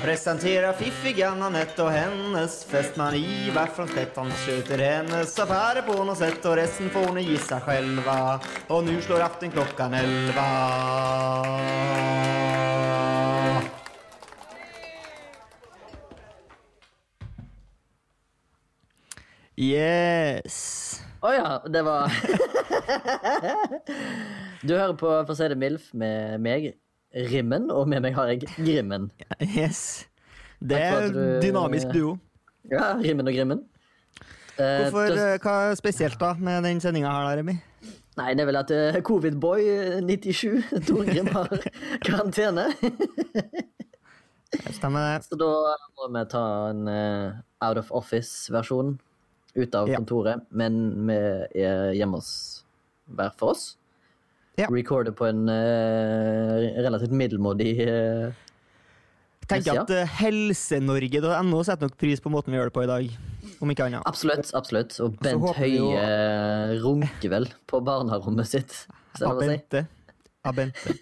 Jag presentera fiffiga Anette och hennes fästman Ivar från Stettan sköter hennes affärer på något sätt och resten får ni gissa själva. Och nu slår aften klockan elva. Yes. Å ja, det var Du hører på For å si det MILF med meg, Rimmen, og med meg har jeg Grimmen. Yes. Det er du- dynamisk duo. Ja, Rimmen og Grimmen. Eh, Hvorfor, eh, hva er spesielt da med den sendinga her, da, Remi? Nei, det er vel at uh, Covidboy eh, 97, Torgrim, har karantene. Stemmer det. Så da må vi ta en uh, out of office-versjon ut av Ja. kontoret, men vi er hjemme hos hver for oss. Ja. Recorder på en uh, relativt middelmådig uh, tenker Ja. at uh, helsenorge.no setter nok pris på måten vi gjør det på i dag. Om ikke annet. Absolutt. absolutt. Og Bent Høie uh, runker vel på barnerommet sitt. Abente. Abente.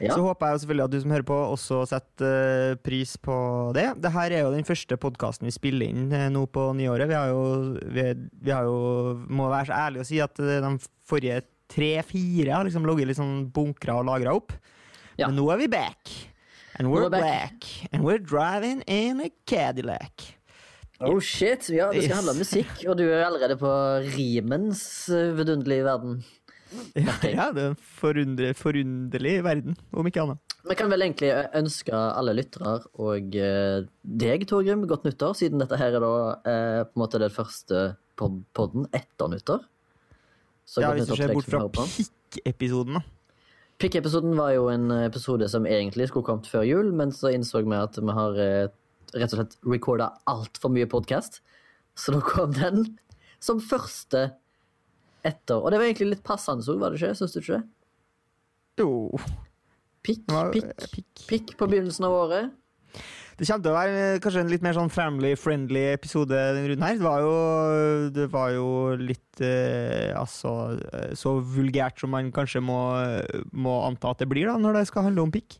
Ja. Så håper jeg selvfølgelig at du som hører på, også setter uh, pris på det. Dette er jo den første podkasten vi spiller inn nå på nyåret. Vi har jo, vi, vi har jo må være så ærlige å si at de forrige tre-fire har liksom ligget litt sånn bunkra og lagra opp. Ja. Men nå er vi back. And er we're back. back. And we're driving in a Cadillac. Oh shit, ja, det skal handle om musikk, og du er allerede på rimens eh, vidunderlige verden. Ja, ja, det er en forundre, forunderlig verden, om ikke annet. Vi kan vel egentlig ønske alle lyttere og eh, deg, Torgrim, godt nyttår, siden dette her er da eh, på en måte den første podden etter nyttår. Så Ja, Hvis du ser bort fra pikk-episoden, da. Pikk-episoden var jo en episode som egentlig skulle kommet før jul, men så innså vi at vi har eh, rett og slett recorda altfor mye podkast. Så da kom den som første etter. Og det var egentlig litt passende ord, var det ikke? Syns du ikke det? Jo, Pikk, pikk, pikk. pikk på begynnelsen av året. Det kommer til å være eh, kanskje en litt mer sånn family-friendly episode denne runden her. Det var jo, det var jo litt eh, altså eh, så vulgært som man kanskje må, må anta at det blir da, når det skal handle om pikk.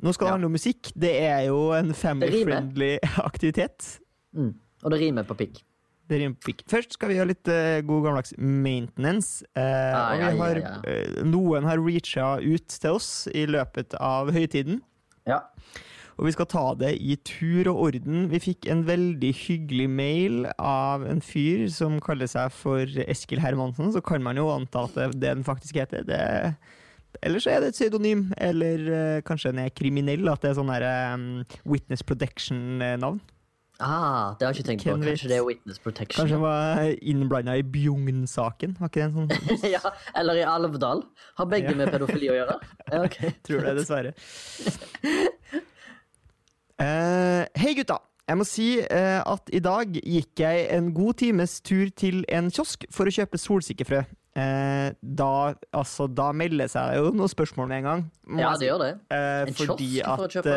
Nå skal det Ja. handle om musikk. Det er jo en family-friendly aktivitet. Mm. Og det rimer på pikk. Det rimer på pikk. Først skal vi ha litt eh, god gammeldags maintenance. Eh, Ah, og vi ja, ja, har, eh, noen har reacha ut til oss i løpet av høytiden. Ja. Og vi skal ta det i tur og orden. Vi fikk en veldig hyggelig mail av en fyr som kaller seg for Eskil Hermansen. Så kan man jo anta at det det den faktisk heter. Det, eller så er det et pseudonym, eller uh, kanskje den er kriminell. At det er sånn derre um, Witness Protection-navn. Ah, det har jeg ikke tenkt på. Hvem vet? Kanskje det er Witness Protection. Kanskje han var innblanda i Bjugn-saken. Var ikke det en sånn ja, eller i Alvdal. Har begge Ja. med pedofili å gjøre? Ja, ok. Tror det, dessverre. Eh, Hei, gutta. Jeg må si uh, at i dag gikk jeg en god times tur til en kiosk for å kjøpe solsikkefrø. Uh, da, altså, da melder seg jo noen spørsmål med en gang. Ja, det gjør det. Eh, En kiosk for å kjøpe?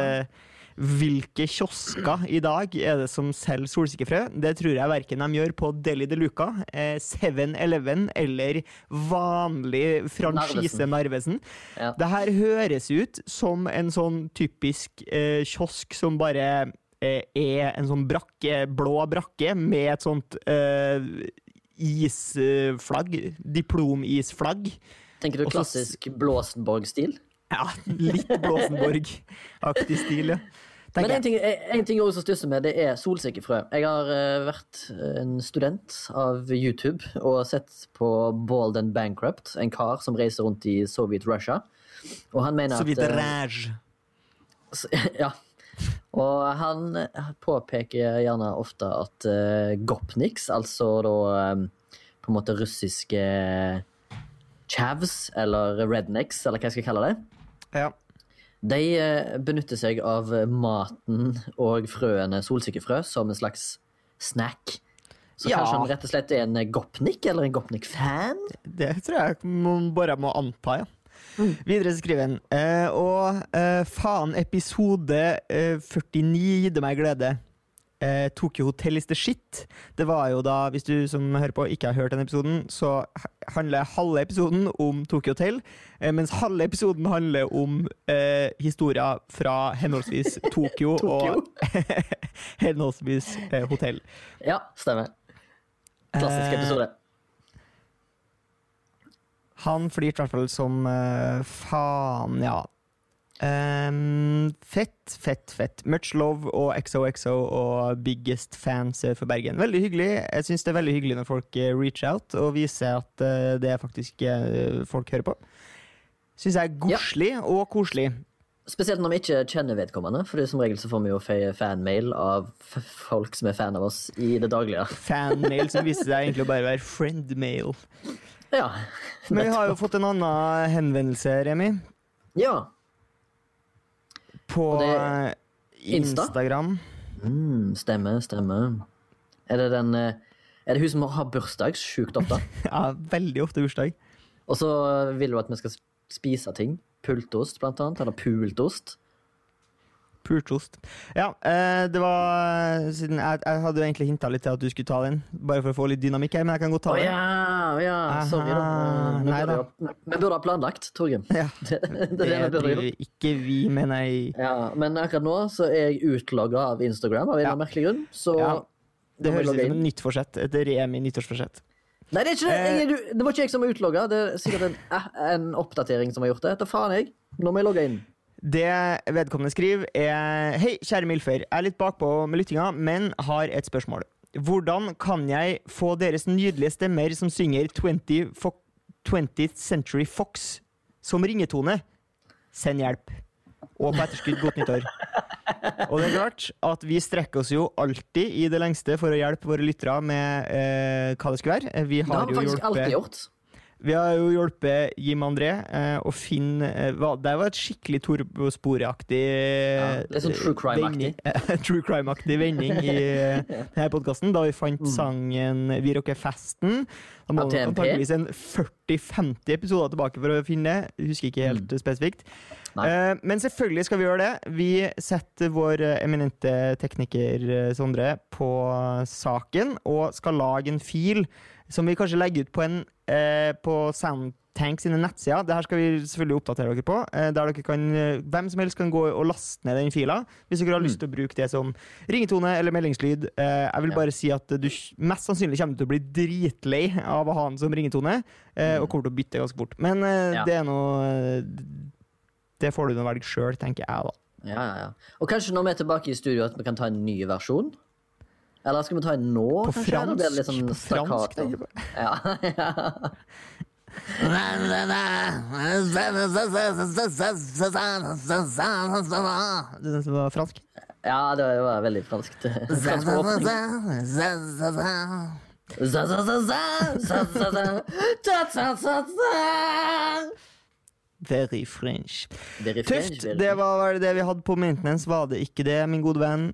Eh, hvilke kiosker i dag er det som selger solsikkefrø? Det tror jeg verken de gjør på Deli de Luca, eh, 7-Eleven eller vanlig franchise Narvesen. Ja. Det her høres ut som en sånn typisk eh, kiosk som bare eh, er en sånn brakke, blå brakke med et sånt eh, isflagg, diplomisflagg. Tenker du klassisk Blåsenborg-stil? Ja, litt Blåsenborg-aktig stil, ja. Men en ting, en ting også stusser med, det er solsikkefrø. Jeg har eh, vært en student av YouTube og sett på Bald and Bankrupt, en kar som reiser rundt i Soviet Russia. Og han mener Soviet at eh, ræsj. Ja. Og han eh, påpeker gjerne ofte at uh, Gopniks, altså da eh, på en måte russiske chavs, eller rednecks, eller hva jeg skal kalle det, Ja. De eh, benytter seg av maten og frøene solsikkefrø som en slags snack. Så Ja. kanskje han rett og slett er en gopnik, eller en gopnik-fan? Det tror jeg man bare må anta, ja. Videre skriver han eh, Og eh, faen, episode eh, 49 gitte meg glede. Eh, Tokyo Hotel is the shit. Det var jo da, hvis du som hører på ikke har hørt den episoden, så handler halve episoden om Tokyo Hotel, eh, mens halve episoden handler om eh, historier fra henholdsvis Tokyo, og henholdsvis eh, hotell. Ja, stemmer. Klassisk Eh, episode. Han flirte i hvert fall som eh, faen, ja. Ehm, fett, fett, fett. Much love og XOXO og biggest fans for Bergen. Veldig hyggelig. Jeg syns det er veldig hyggelig når folk eh, reach out og viser at eh, det er faktisk eh, folk hører på. Syns jeg er godslig og koselig. Spesielt når vi ikke kjenner vedkommende, for som regel så får vi jo fanmail av folk som er fan av oss i det daglige. Fanmail som viser seg egentlig å bare være friendmail. Ja. Men vi har jo fått en annen henvendelse, Remi, Ja. På det- eh, Insta? Instagram. Mm, stemmer, stemmer. Er det den eh, Er det hun som har bursdag sjukt ofte? Ja, veldig ofte bursdag. Og så vil hun at vi skal spise ting. Pultost, blant annet. Eller pultost. Purtost. Ja, eh, det var siden jeg, jeg hadde jo egentlig hinta litt til at du skulle ta den, bare for å få litt dynamikk her, men jeg kan godt ta Å den. ja, ja. Sorry, da. Vi burde, burde ha planlagt, Torgrim. Ja, Det, det, det det driver ikke vi, mener jeg. Ja, men akkurat nå så er jeg utlogga av Instagram av en Ja. merkelig grunn. Så Ja, Det høres ut som et nytt forsett. Et Remi nyttårsforsett. Nei, det det. Eh. Jeg, det var ikke jeg som var utlogga. Det er sikkert en, eh, en oppdatering som har gjort det. Da faen jeg. Nå må jeg logge inn. Det vedkommende skriver, er Hei, kjære Milfer. Jeg er litt bakpå med lyttinga, men har et spørsmål. Hvordan kan jeg få deres nydelige stemmer som synger 20 Fo 20th Century Fox som ringetone? Send hjelp. Og på etterskudd godt nyttår. Og det er klart at vi strekker oss jo alltid i det lengste for å hjelpe våre lyttere med eh, hva det skulle være. Vi Det har har vi jo faktisk alltid gjort. Vi har jo hjulpet Jim André eh, å finne eh, Det var et skikkelig Torbo-sporeaktig Ja, litt sånn true crime-aktig. true crime-aktig vending i eh, denne podkasten, da vi fant sangen Vi rocker festen. Da må vi antakeligvis en 40-50 episoder tilbake for å finne det. Husker ikke helt spesifikt. Eh, men selvfølgelig skal vi gjøre det. Vi setter vår eminente tekniker eh, Sondre på saken og skal lage en fil som vi kanskje legger ut på, en, eh, på Soundtank sine nettsider. Det her skal vi selvfølgelig oppdatere dere på. Eh, der dere kan, eh, Hvem som helst kan gå og laste ned den fila hvis dere har lyst til å bruke det som ringetone eller meldingslyd. Eh, jeg vil Ja. bare si at du mest sannsynlig kommer til å bli dritlei av å ha den som ringetone, eh, og kommer til å bytte ganske fort. Men eh, Ja. det er noe Det får du nå velge sjøl, tenker jeg, da. Ja, ja, ja. Og kanskje når vi er tilbake i studio, at vi kan ta en ny versjon? Eller skal vi ta en nå, På kanskje? Fransk, det sånn På fransk, tenker jeg på. Ja, ja. Det er det var fransk? ja, det var veldig franskt. Fransk åpning. Very French. Very French, Tøft! very Det var vel det vi hadde på maintenance, var det ikke det, min gode venn?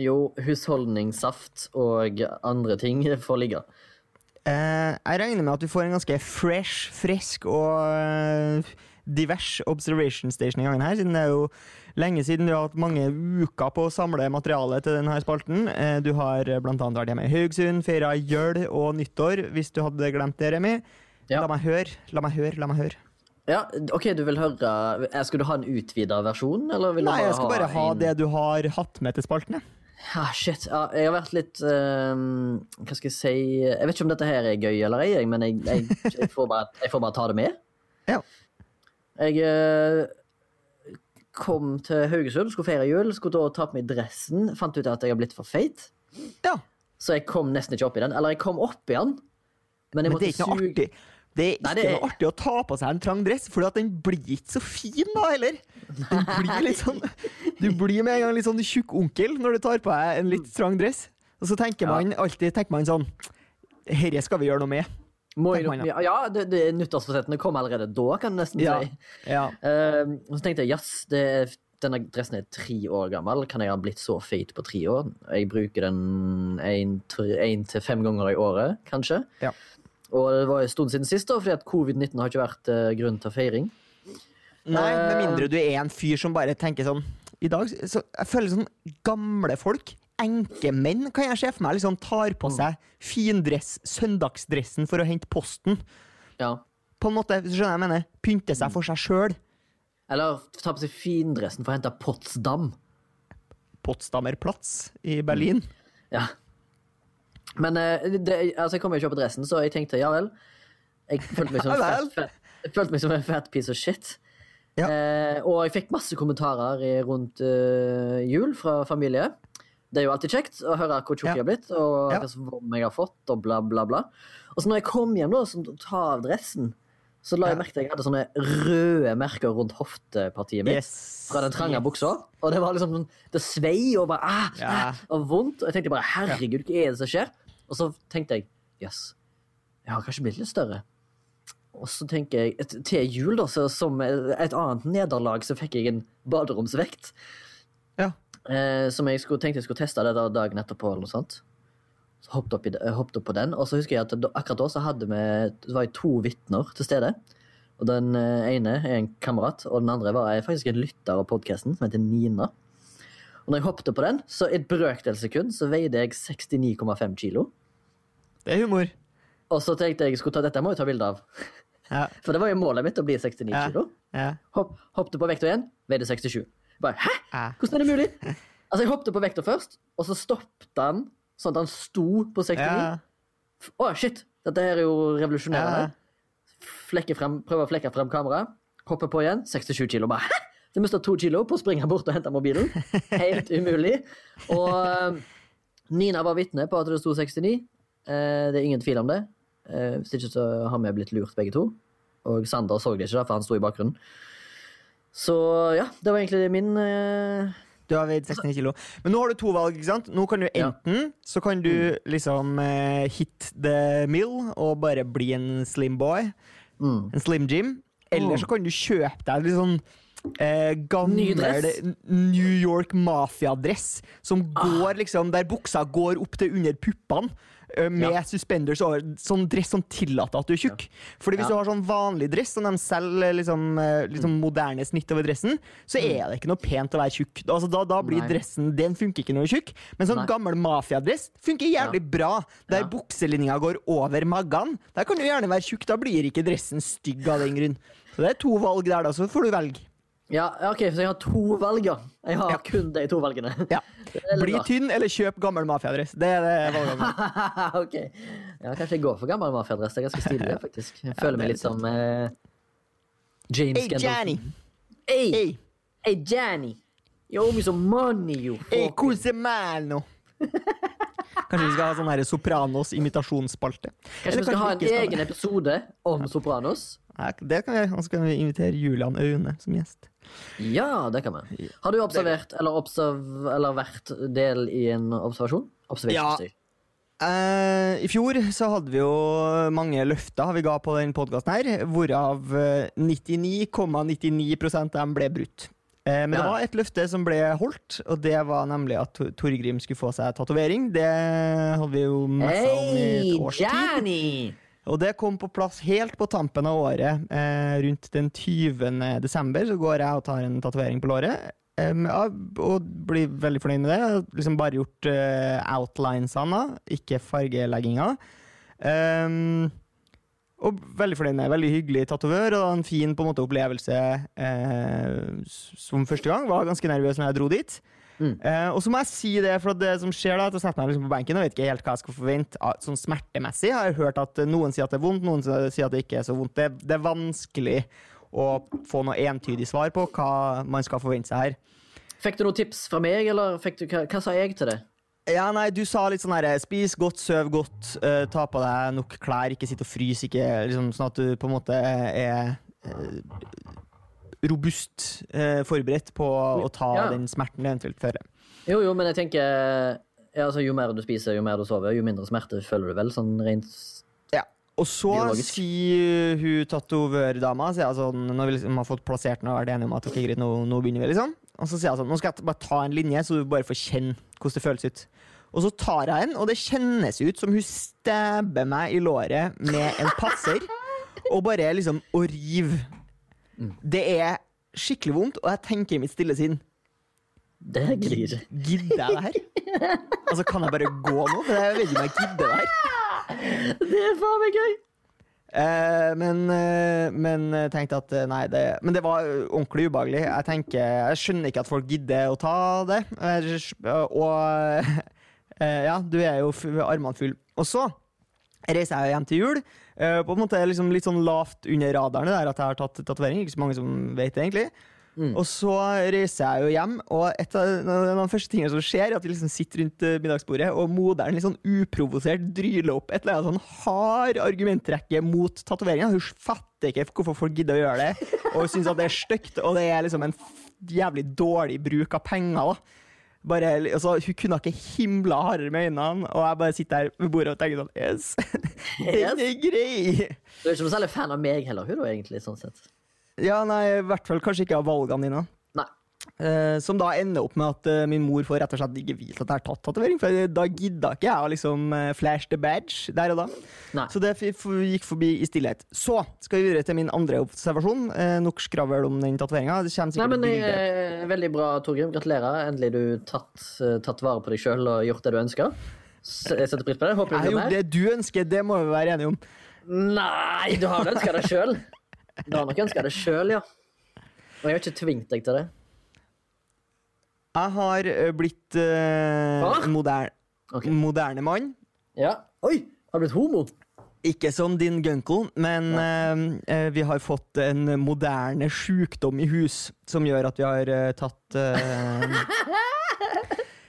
Jo, husholdningssaft og andre ting får ligge. Eh, jeg regner med at du får en ganske fresh, frisk og eh, divers observation station i gangen her, siden det er jo lenge siden du har hatt mange uker på å samle materiale til denne spalten. Eh, du har bl.a. vært hjemme i Haugesund, feira jøl og nyttår, hvis du hadde glemt det, Remi. Ja. La meg høre, la meg høre, la meg høre. Ja, ok, du vil høre eh, Skal du ha en utvida versjon, eller vil du Nei, jeg skal bare ha en- det du har hatt med til spalten. jeg. Ja, shit. Ja, jeg har vært litt um, Hva skal jeg si Jeg vet ikke om dette her er gøy eller ei, men jeg, jeg, jeg, får bare, jeg får bare ta det med. Ja. Jeg uh, kom til Haugesund, skulle feire jul, skulle da ta på meg dressen, fant ut at jeg har blitt for feit. Ja. Så jeg kom nesten ikke opp i den. Eller jeg kom opp i den, men jeg Men det måtte suge. Det er ikke Nei, det noe artig å ta på seg en trang dress, for den blir ikke så fin da heller. Den blir litt sånn, du blir med en gang litt sånn tjukk onkel når du tar på deg en litt trang dress. Og så tenker Ja. man alltid tenker man sånn Herre skal vi gjøre noe med. Meg, ja, ja, det, det, nyttårsforsettene kom allerede da, kan du nesten Ja. si. Ja. Eh, og så tenkte jeg jazz, det er- denne dressen er tre år gammel. Kan jeg ha blitt så feit på tre år? Jeg bruker den én til fem ganger i året, kanskje. Ja. Og det var en stund siden sist, da, fordi at covid-19 har ikke vært uh, grunn til feiring. Nei, med Eh. mindre du er en fyr som bare tenker sånn I dag så Jeg føler sånn gamle folk, enkemenn, kan jeg se for meg, liksom tar på Mm. seg findress, søndagsdressen for å hente posten. Ja. På en måte, skjønner jeg mener. Pynte seg for seg sjøl. Eller ta på seg findressen for å hente Potsdam. Potsdamer Platz i Berlin. Ja. Men eh, det, altså, jeg kom jo ikke opp på dressen, så jeg tenkte ja vel. Jeg følte meg som fett, jeg følte meg som en fat piece of shit. Ja. Eh, og jeg fikk masse kommentarer rundt eh, jul fra familie. Det er jo alltid kjekt å høre hvor tjukk Ja. jeg har blitt, og Ja. hva som jeg har fått, og bla, bla, bla. Og så når jeg kom hjem da, som ta av dressen, så la jeg merke til at jeg hadde sånne røde merker rundt hoftepartiet mitt. Yes. Fra den trange Yes. buksa. Og det var liksom sånn, det svei og bare ah, Ja. ah, og vondt. Og jeg tenkte bare herregud, hva er det som skjer? Og så tenkte jeg jøss, jeg har kanskje blitt litt større. Og så tenker jeg, et, til jul, da, så som et annet nederlag, så fikk jeg en baderomsvekt. Ja. Eh, som jeg skulle, tenkte jeg skulle teste det da dagen etterpå. eller noe sånt. Så hoppet opp, i, hoppet opp på den, og så husker jeg at akkurat da så hadde vi det var to vitner til stede. Og Den eh, ene er en kamerat, og den andre var faktisk en lytter av podkasten som heter Nina. Og når jeg hoppet på den, så i et brøkdels sekund så veide jeg 69,5 kilo. Det er humor. Og så tenkte jeg skulle ta dette må jeg ta bilde av. Ja. For det var jo målet mitt å bli 69 Ja. kilo. Ja. Hopp, hoppet på vekta igjen, veide 67. Bare, Hæ? Hvordan er det mulig? Altså, Jeg hoppet på vekta først, og så stoppet han sånn at han sto på 69. Ja. Å, shit! Dette her er jo revolusjonerende. Frem, prøver å flekke frem kameraet. Hopper på igjen. 67 kilo. Bare, Hæ? Du mista to kilo på å springe bort og hente mobilen. Helt umulig. Og eh, Nina var vitne på at det sto 69. Eh, det er ingen tvil om det. Eh, hvis ikke så har vi blitt lurt, begge to. Og Sander så det ikke, for han sto i bakgrunnen. Så ja, det var egentlig min eh, Du har veid 69 kilo. Men nå har du to valg. ikke sant? Nå kan du Ja. enten så kan du liksom eh, hit the mill og bare bli en slim boy. mm. En slim gym. Eller Mm. så kan du kjøpe deg litt sånn eh, gammel? New York Mafia-dress. Som Ah. går liksom Der buksa går opp til under puppene. Eh, Med Ja. suspenders over. Sånn dress som tillater at du er tjukk. Fordi hvis du har sånn vanlig dress som de selger liksom, eh, liksom moderne snitt over dressen, så er det ikke noe pent å være tjukk. Altså, da, da blir Mm. Nei. dressen Den funker ikke når du er tjukk. Men sånn Nei. gammel mafiadress funker jævlig bra. Der Ja. bukselinja går over magen. Der kan du gjerne være tjukk. Da blir ikke dressen stygg av den grunn. Så det er to valg der, da, så får du velge. Ja, ok, så jeg har to valg, ja. Jeg har Ja. kun de to valgene. Ja. Bli tynn eller kjøp gammel mafiadress. Det er det valgene. ok. Ja, kanskje jeg går for gammel mafiadress. Det er ganske stilig, faktisk. Jeg føler er meg litt som eh, James Hey, Johnny! Hey, Hey, hey, Johnny! You owe me some money, you hey, fucker. Kanskje vi skal ha sånn her Sopranos imitasjonsspalte. Kanskje vi skal ha en egen episode om Sopranos? Ja, det kan vi. Og så kan vi invitere Julian Aune som gjest. Ja, det kan vi. Har du observert eller, observ, eller vært del i en observasjon? Ja. Eh, I fjor så hadde vi jo mange løfter vi ga på den podkasten her, hvorav eh, 99,99% av dem ble brutt. Eh, men det var et løfte som ble holdt, og det var nemlig at Tor- Torgrim skulle få seg tatovering. Det hadde vi jo messa om i et års tid. Johnny! Og det kom på plass helt på tampen av året. Eh, rundt den 20. desember så går jeg og tar en tatovering på låret. Eh, og blir veldig fornøyd med det. Jeg har liksom bare gjort eh, outlinesene, ikke fargelegginga. Og veldig fornøyd med. Veldig hyggelig tatovør og en fin på en måte opplevelse eh, som første gang. Var ganske nervøs når jeg dro dit. Mm. Eh, og så må jeg si det, for det som skjer da, at jeg setter meg liksom på benken og vet ikke helt hva jeg skal forvente. Sånn smertemessig har jeg hørt at noen sier at det er vondt, noen sier at det ikke er så vondt. Det, det er vanskelig å få noe entydig svar på hva man skal forvente seg her. Fikk du noen tips fra meg, eller du, hva, hva sa jeg til det? Ja, nei, Du sa litt sånn her Spis godt, søv godt, uh, ta på deg nok klær, ikke sitt og frys. Ikke, liksom, sånn at du på en måte er eh, robust eh, forberedt på å ta Ja. den smerten det eventuelt fører. Jo, jo, men jeg tenker ja, altså, Jo mer du spiser, jo mer du sover, jo mindre smerte føler du vel, sånn rent Ja. Og så Biologisk. sier hun tatovørdama så altså, Når vi liksom har fått plassert den og vært enige om at ok, greit, nå, nå begynner vi, liksom. Og så sier jeg sånn Nå skal jeg bare ta en linje, så du bare får kjenne hvordan det føles ut. Og så tar jeg en, og det kjennes ut som hun stabber meg i låret med en passer. Og bare liksom å rive. Det er skikkelig vondt, og jeg tenker i mitt stille sinn Det glir ikke. Gidder jeg det her? Altså, Kan jeg bare gå nå? For jeg vet ikke om jeg gidder det her. Det er faen meg gøy! Eh, men, eh, men jeg tenkte at eh, nei, det, Men det var eh, ordentlig ubehagelig. Jeg tenker, jeg skjønner ikke at folk gidder å ta det. Og ja, du er jo armene full. Og så reiser jeg hjem til jul. Eh, På en måte liksom litt sånn lavt under radaren der at jeg har tatt tatovering. Ikke så mange som vet det, egentlig. Mm. Og så reiser jeg jo hjem, og et av de første tingene som skjer, er at vi liksom sitter rundt eh, middagsbordet, og moderen litt sånn uprovosert dryler opp et eller annet sånn hard argumentrekke mot tatoveringa. Hun fatter ikke hvorfor folk gidder å gjøre det, og syns at det er stygt, og det er liksom en jævlig dårlig bruk av penger. da. Bare, altså, hun kunne ikke himla hardere med øynene, og jeg bare sitter her ved bordet og tenker sånn Yes, den er grei! Du er ikke noe særlig fan av meg heller, hun da, egentlig, sånn sett. Ja, nei, i hvert fall kanskje ikke av valgene dine. Nei. Eh, som da ender opp med at eh, min mor får rett og slett ikke vite at jeg har tatt tatovering. For da gidda ikke jeg å liksom eh, flash the badge der og da. Nei. Så det gikk forbi i stillhet. Så skal vi videre til min andre observasjon. Eh, nok skravl om den tatoveringa. Eh, Veldig bra, Torgrim. Gratulerer. Endelig du tatt, eh, tatt vare på deg sjøl og gjort det du ønsker. Setter pris på det. Håper du gjør gjort det du ønsker, det må vi være enige om. Nei, du har vel ønska det sjøl? Du har nok ønska det sjøl, ja. Og jeg har ikke tvingt deg til det. Jeg har eh, blitt uh, Hva? moderne, okay. moderne mann. Ja. Oi, har du blitt homo? Ikke som din gunkel, men eh, eh, vi har fått en moderne sjukdom i hus som gjør at vi har uh, tatt eh,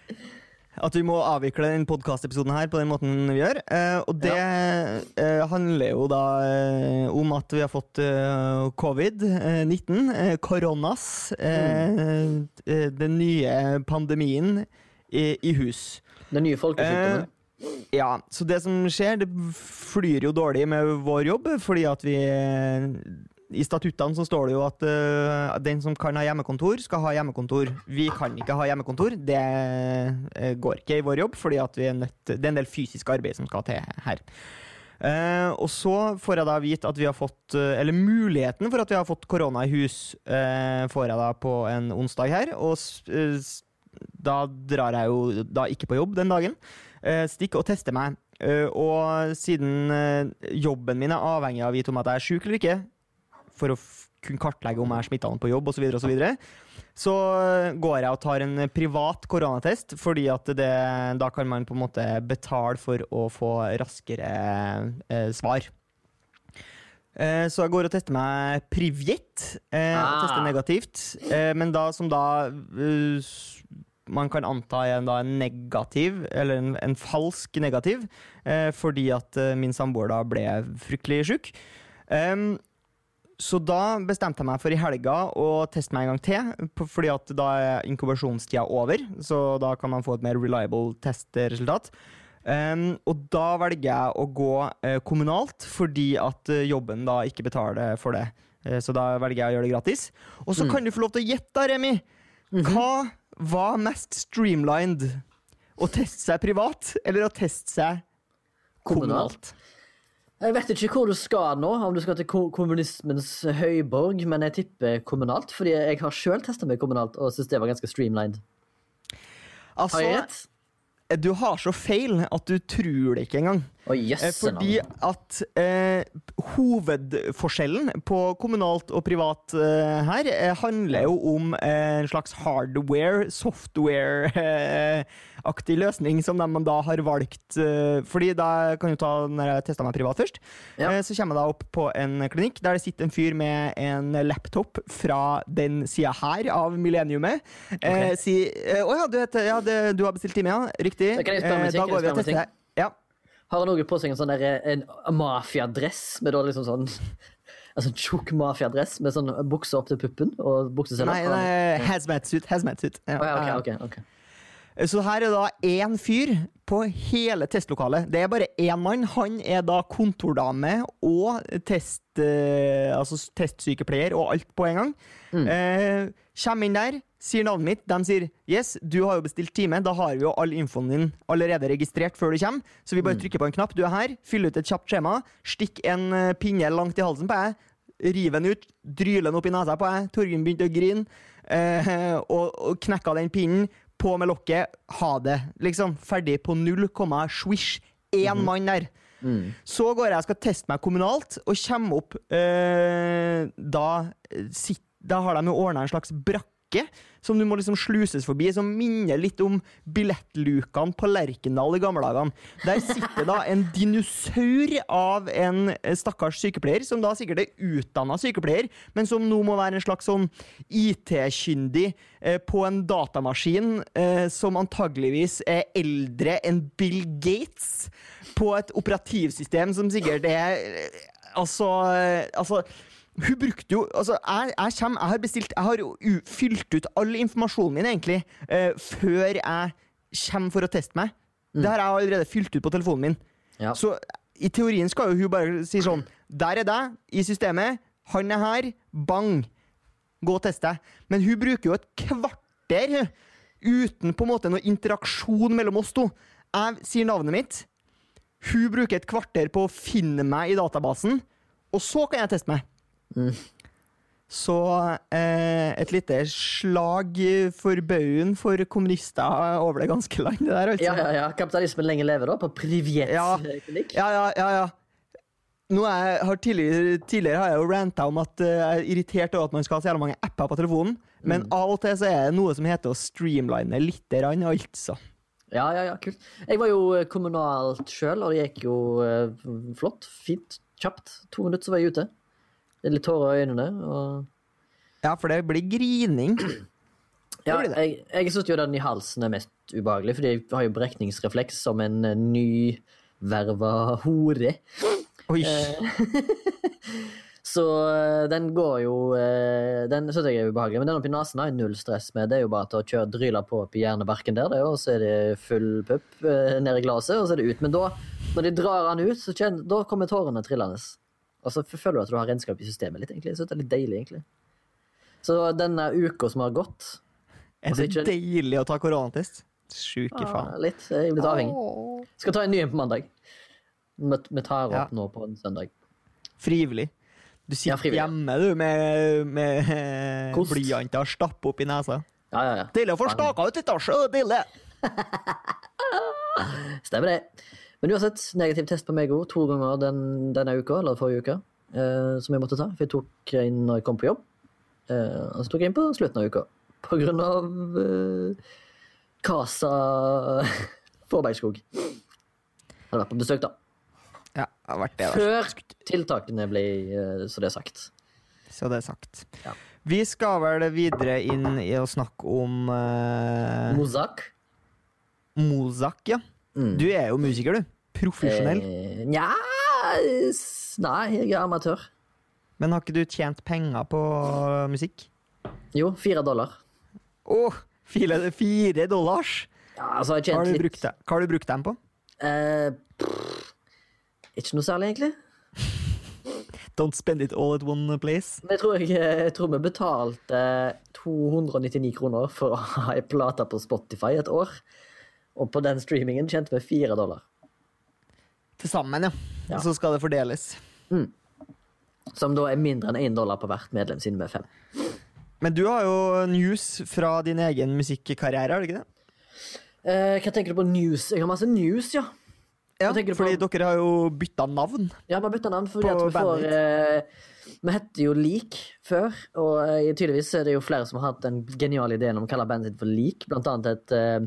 At vi må avvikle den podkastepisoden her på den måten vi gjør. Eh, og det eh, handler jo da eh, om at vi har fått eh, covid-19, eh, koronas, eh, eh, den nye pandemien i, i hus. Den nye folkesykdommen. Ja, så det som skjer, det flyr jo dårlig med vår jobb, fordi at vi I statuttene så står det jo at uh, den som kan ha hjemmekontor, skal ha hjemmekontor. Vi kan ikke ha hjemmekontor. Det uh, går ikke i vår jobb, nødt Det er en del fysisk arbeid som skal til her. Uh, og så får jeg da vite at vi har fått Eller muligheten for at vi har fått korona i hus, får jeg da på en onsdag her. Og da drar jeg jo da ikke på jobb den dagen. Stikker og tester meg. Uh, og siden uh, jobben min er avhengig av å vite om at jeg er syk eller ikke, for å kunne kartlegge om jeg er smitta på jobb osv., så, og så, videre, så eh, går jeg og tar en privat koronatest, fordi at det, da kan man på en måte betale for å få raskere eh, svar. Eh, Så jeg går og tester meg Privjet. Eh, og Ah. tester negativt. Eh, men da som da eh, man kan anta er en, da en negativ, eller en, en falsk negativ, eh, fordi at eh, min samboer da ble fryktelig sjuk. Em, så da bestemte jeg meg for i helga å teste meg en gang til, fordi at da er inkubasjonstida over. Så da kan man få et mer reliable testresultat. Um, og da velger jeg å gå uh, kommunalt, fordi at uh, jobben da ikke betaler for det. Uh, så da velger jeg å gjøre det gratis. Og så kan du få lov til å gjette, Remi. Hva var mest streamlined? Å teste seg privat, eller å teste seg kommunalt? Jeg vet ikke hvor du skal nå, om du skal til kommunismens høyborg, men jeg tipper kommunalt, fordi jeg har sjøl testa meg kommunalt og syns det var ganske streamlined. Har Altså, jeg rett? du har så feil at du tror det ikke engang. Å, yes, Fordi at eh, hovedforskjellen på kommunalt og privat eh, her eh, handler jo om eh, en slags hardware, software, eh, aktig løsning som de da har valgt. eh, Fordi da kan du ta når jeg testa meg privat først. Ja. eh, Så kommer jeg da opp på en klinikk der det sitter en fyr med en laptop fra den sida her av millenniumet. Eh, Ok. si eh, Å ja, du, heter, ja det, du har bestilt time, ja? Riktig. Da Eh, går vi og tester ting? Har han òg på seg en sånn en mafiadress med da liksom sånn Altså en tjukk mafiadress med sånn bukse opp til puppen og bukseseler? Nei, nei hazmat-suit. Hazmat-suit. Ja. Oh, ja, okay, okay, ok, ok. Så her er da én fyr på hele testlokalet. Det er bare én mann. Han er da kontordame og test, eh, altså testsykepleier og alt på en gang. Mm. Eh, Kommer inn der, sier navnet mitt. De sier yes, du har jo bestilt time. Da har vi jo all infoen din allerede registrert før du kommer. Så vi bare trykker på en knapp. Du er her, fyll ut et kjapt skjema, stikk en eh, pinne langt i halsen på deg. Rive den ut, dryle den opp i nesa på deg. Torgunn begynte å grine. Eh, og, og knekka den pinnen. På med lokket. Ha det. Liksom. Ferdig på null komma swish. Én mann der. Mm. Så går jeg og skal teste meg kommunalt, og kommer opp eh, da, sit, da har de jo ordna en slags brakke som du må liksom sluses forbi, som minner litt om billettlukene på Lerkendal i gamle dagene. Der sitter da en dinosaur av en eh, stakkars sykepleier, som da sikkert er utdanna sykepleier, men som nå må være en slags sånn IT-kyndig eh, på en datamaskin eh, som antageligvis er eldre enn Bill Gates, på et operativsystem som sikkert er eh, Altså, eh, altså hun brukte jo altså jeg, jeg, kommer, jeg har bestilt Jeg har jo fylt ut all informasjonen min, egentlig, uh, før jeg kommer for å teste meg. Det har jeg allerede fylt ut på telefonen min. Ja. Så i teorien skal jo hun bare si sånn Der er deg, i systemet. Han er her. Bang. Gå og test deg. Men hun bruker jo et kvarter uten på en måte noe interaksjon mellom oss to. Jeg sier navnet mitt. Hun bruker et kvarter på å finne meg i databasen, og så kan jeg teste meg. Så eh, et lite slag for baugen for kommunister over det ganske land. Det der, altså. Ja, ja, ja. Kapitalismen lenge lever, da, på privjet Ja. Ja, ja, ja, ja. Nå jeg, har tidligere, tidligere har jeg jo ranta om at eh, jeg er irritert over at man skal ha så jævla mange apper på telefonen, men av og til så er det noe som heter å streamline lite grann, altså. Ja, ja, ja, kult. Jeg var jo eh, kommunalt sjøl, og det gikk jo eh, flott. Fint. Kjapt. To minutter, så var jeg ute. Det er litt tårer i øynene. og Ja, for det blir grining. Ja, blir det. jeg, jeg syns jo den i halsen er mest ubehagelig, fordi jeg har jo brekningsrefleks som en eh, nyverva hore. Oi. Så eh, den går jo eh, Den syns jeg er ubehagelig. Men den oppi nesen har jeg null stress med. Det er jo bare til å kjøre dryla på oppi hjernebarken der, det, og så er det full pupp eh, ned i glasset, og så er det ut. Men da, når de drar han ut, så kjenner, da kommer tårene trillende. Og så føler du at du har renskap i systemet litt, egentlig. Så det er litt deilig, egentlig. Så denne uka som har gått Er altså, det ikke- deilig å ta koronatest? Sjuke ah, faen. Litt. Jeg er blitt avhengig. Skal ta en ny en på mandag. Vi tar opp Ja. nå på en søndag. Frivillig. Du sitter Ja, hjemme du med, med blyanter og stapper opp i nesa. Ja, ja, ja. Deilig å få staka ut litt, da. Så deilig. Stemmer det. Men uansett, negativ test på meg òg to ganger den, denne uka, eller forrige uke, eh, som jeg måtte ta. For jeg tok inn når jeg kom på jobb, eh, og så tok jeg inn på slutten av uka. På grunn av eh, Casa Forbergskog. Hadde vært på besøk, da. Ja, det har vært det. Før tiltakene ble eh, så det er sagt. Så det er sagt. Ja. Vi skal vel videre inn i å snakke om uh, Mozak. Mozak, ja. Mm. Du er jo musiker, du. Profesjonell. Eh, Nja Nei, jeg er amatør. Men har ikke du tjent penger på musikk? Jo, fire dollar. Åh, fire, fire dollars! Ja, altså, jeg har, du litt hva har du brukt dem på? Eh, pff, ikke noe særlig, egentlig. Don't spend it all at one place. Men jeg tror, jeg, jeg tror vi betalte 299 kroner for å ha ei plate på Spotify et år. Og på den streamingen tjente vi fire dollar. Til sammen, ja. Ja. Og så skal det fordeles. Som da er mindre enn én dollar på hvert medlem, siden vi er fem. Men du har jo news fra din egen musikkarriere, har du ikke det? Eh, hva tenker du på news? Jeg har masse news, ja. Ja, fordi på? dere har jo bytta navn. Ja, vi har bytta navn fordi vi får eh, Vi het jo Lik før, og eh, tydeligvis er det jo flere som har hatt den geniale ideen om å kalle bandet sitt for Lik. Blant annet et, eh,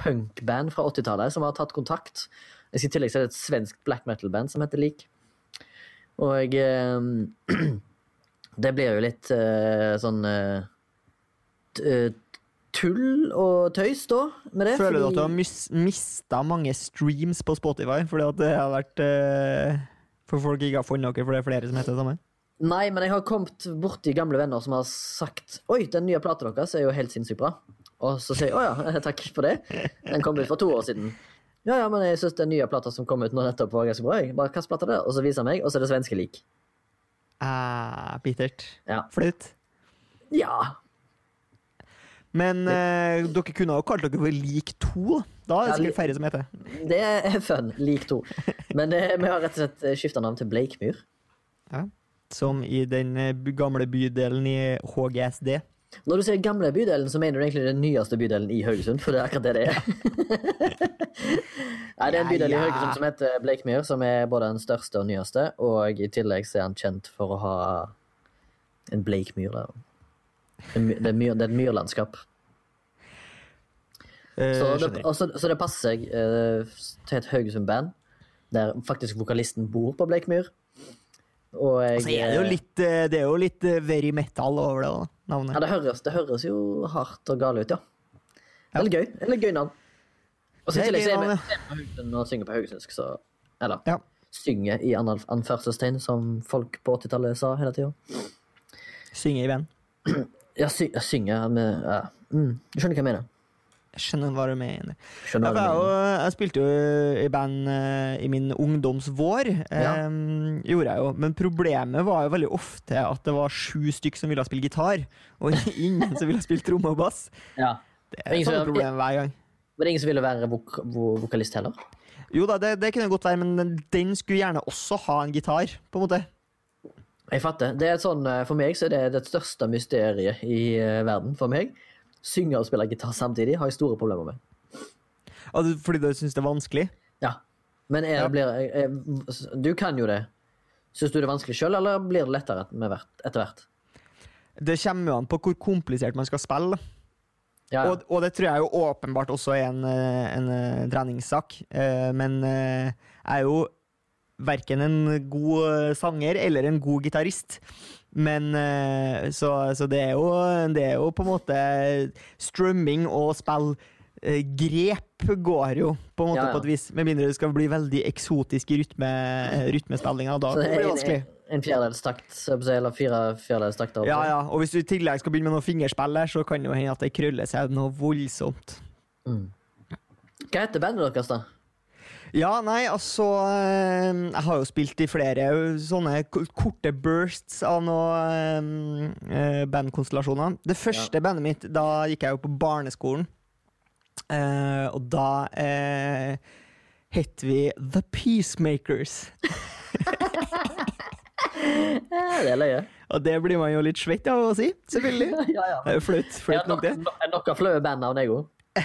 punkband fra 80-tallet som har tatt kontakt. Jeg skal I tillegg så er et svensk black metal-band som heter Lik. Og eh, det blir jo litt eh, sånn eh, eh, tull og tøys, da, med det. Føler du at du har mis mista mange streams på Spotify fordi at det har vært eh, For folk ikke har funnet dere, for det er flere som heter det samme? Nei, men jeg har kommet borti gamle venner som har sagt Oi, den nye plata deres er jo helt sinnssykt bra. Og så sier jeg å ja, takk for det. Den kom ut for to år siden. Ja, ja, men jeg syns den nye plata som kom ut nå nettopp, var ganske bra. Jeg bare, Hvilken plate det? Og så viser han meg, og så er det svenske lik. Ah, bittert. Ja. Flaut. Ja. Men eh, dere kunne jo kalt dere for Lik 2. Da er det sikkert færre som heter Det er fun. Lik 2. Men det, vi har rett og slett skifta navn til Bleikmyr. ja. Som i den eh, gamle bydelen i HGSD. Når du sier gamle bydelen, så mener du egentlig den nyeste bydelen i Haugesund, for det er akkurat det det er. Nei, det er en bydel i. Haugesund som heter Bleikmyr, som er både den største og nyeste, og i tillegg så er han kjent for å ha en bleikmyr der. Det er, myr, det er et myrlandskap. Eh, Så det, også, så, så det passer seg uh, til et Haugesund-band, der faktisk vokalisten bor på Bleikmyr. Og jeg, altså, er det jo litt, eh, det er jo litt eh, very metal over det, da, Ja, det høres, det høres jo hardt og gale ut, ja. Veldig gøy. Veldig gøy navn. Og så i er tillegg så gøy er vi på Haugesund og synger på haugesundsk, så Eller Ja. synger i anførselstegn, som folk på 80-tallet sa hele tida. Synge i band. Ja, sy jeg synger med ja. mm, Du skjønner hva jeg mener? Jeg Skjønner hva du mener. Ja, jeg, jeg jo- jeg spilte jo i band eh, i min ungdomsvår. Ja. em, gjorde jeg jo. Men problemet var jo veldig ofte at det var sju stykk som ville spille gitar, og ingen som ville spille tromme og bass. Ja. Det er et sånt problem hver gang. Var det ingen som ville være vok vo vokalist heller? Jo da, det, det kunne godt være, men den, den skulle gjerne også ha en gitar, på en måte. Jeg fatter. Det er et sånn, eh, For meg så er det det største mysteriet i eh, verden. For meg. Synge og spille gitar samtidig har jeg store problemer med. Altså, fordi du syns det er vanskelig. Ja. Men jeg, Ja. blir, er, du kan jo det. Syns du det er vanskelig sjøl, eller blir det lettere etter hvert? Det kommer jo an på hvor komplisert man skal spille. Ja. Og, og det tror jeg jo åpenbart også er en, eh, en eh, treningssak. Eh, Men jeg er jo verken en god sanger eller en god gitarist. Men eh, så, så det er jo Det er jo på en måte Strømming og spill eh, Grep går jo på en måte Ja, ja. på et vis. Med mindre det skal bli veldig eksotisk i rytme, rytmespillinga. Da det blir det vanskelig. en, en fjerdedels takt, så jeg på å si, eller fire fjerdedels takter. Ja, ja. Og hvis du i tillegg skal begynne med noe fingerspill, der, så kan det jo hende at det krøller seg noe voldsomt. Mm. Hva heter bandet deres, da? Ja, nei, altså eh, Jeg har jo spilt i flere sånne korte bursts av noen eh, bandkonstellasjoner. Det første bandet mitt, da gikk jeg jo på barneskolen. Eh, og da eh, het vi The Peacemakers. Ja, det er løye. Og det blir man jo litt svett av å si, selvfølgelig. ja, ja. Det er jo flaut. Jeg Flaut har nok, det. nok, nok av flaue bandnavn, jeg òg.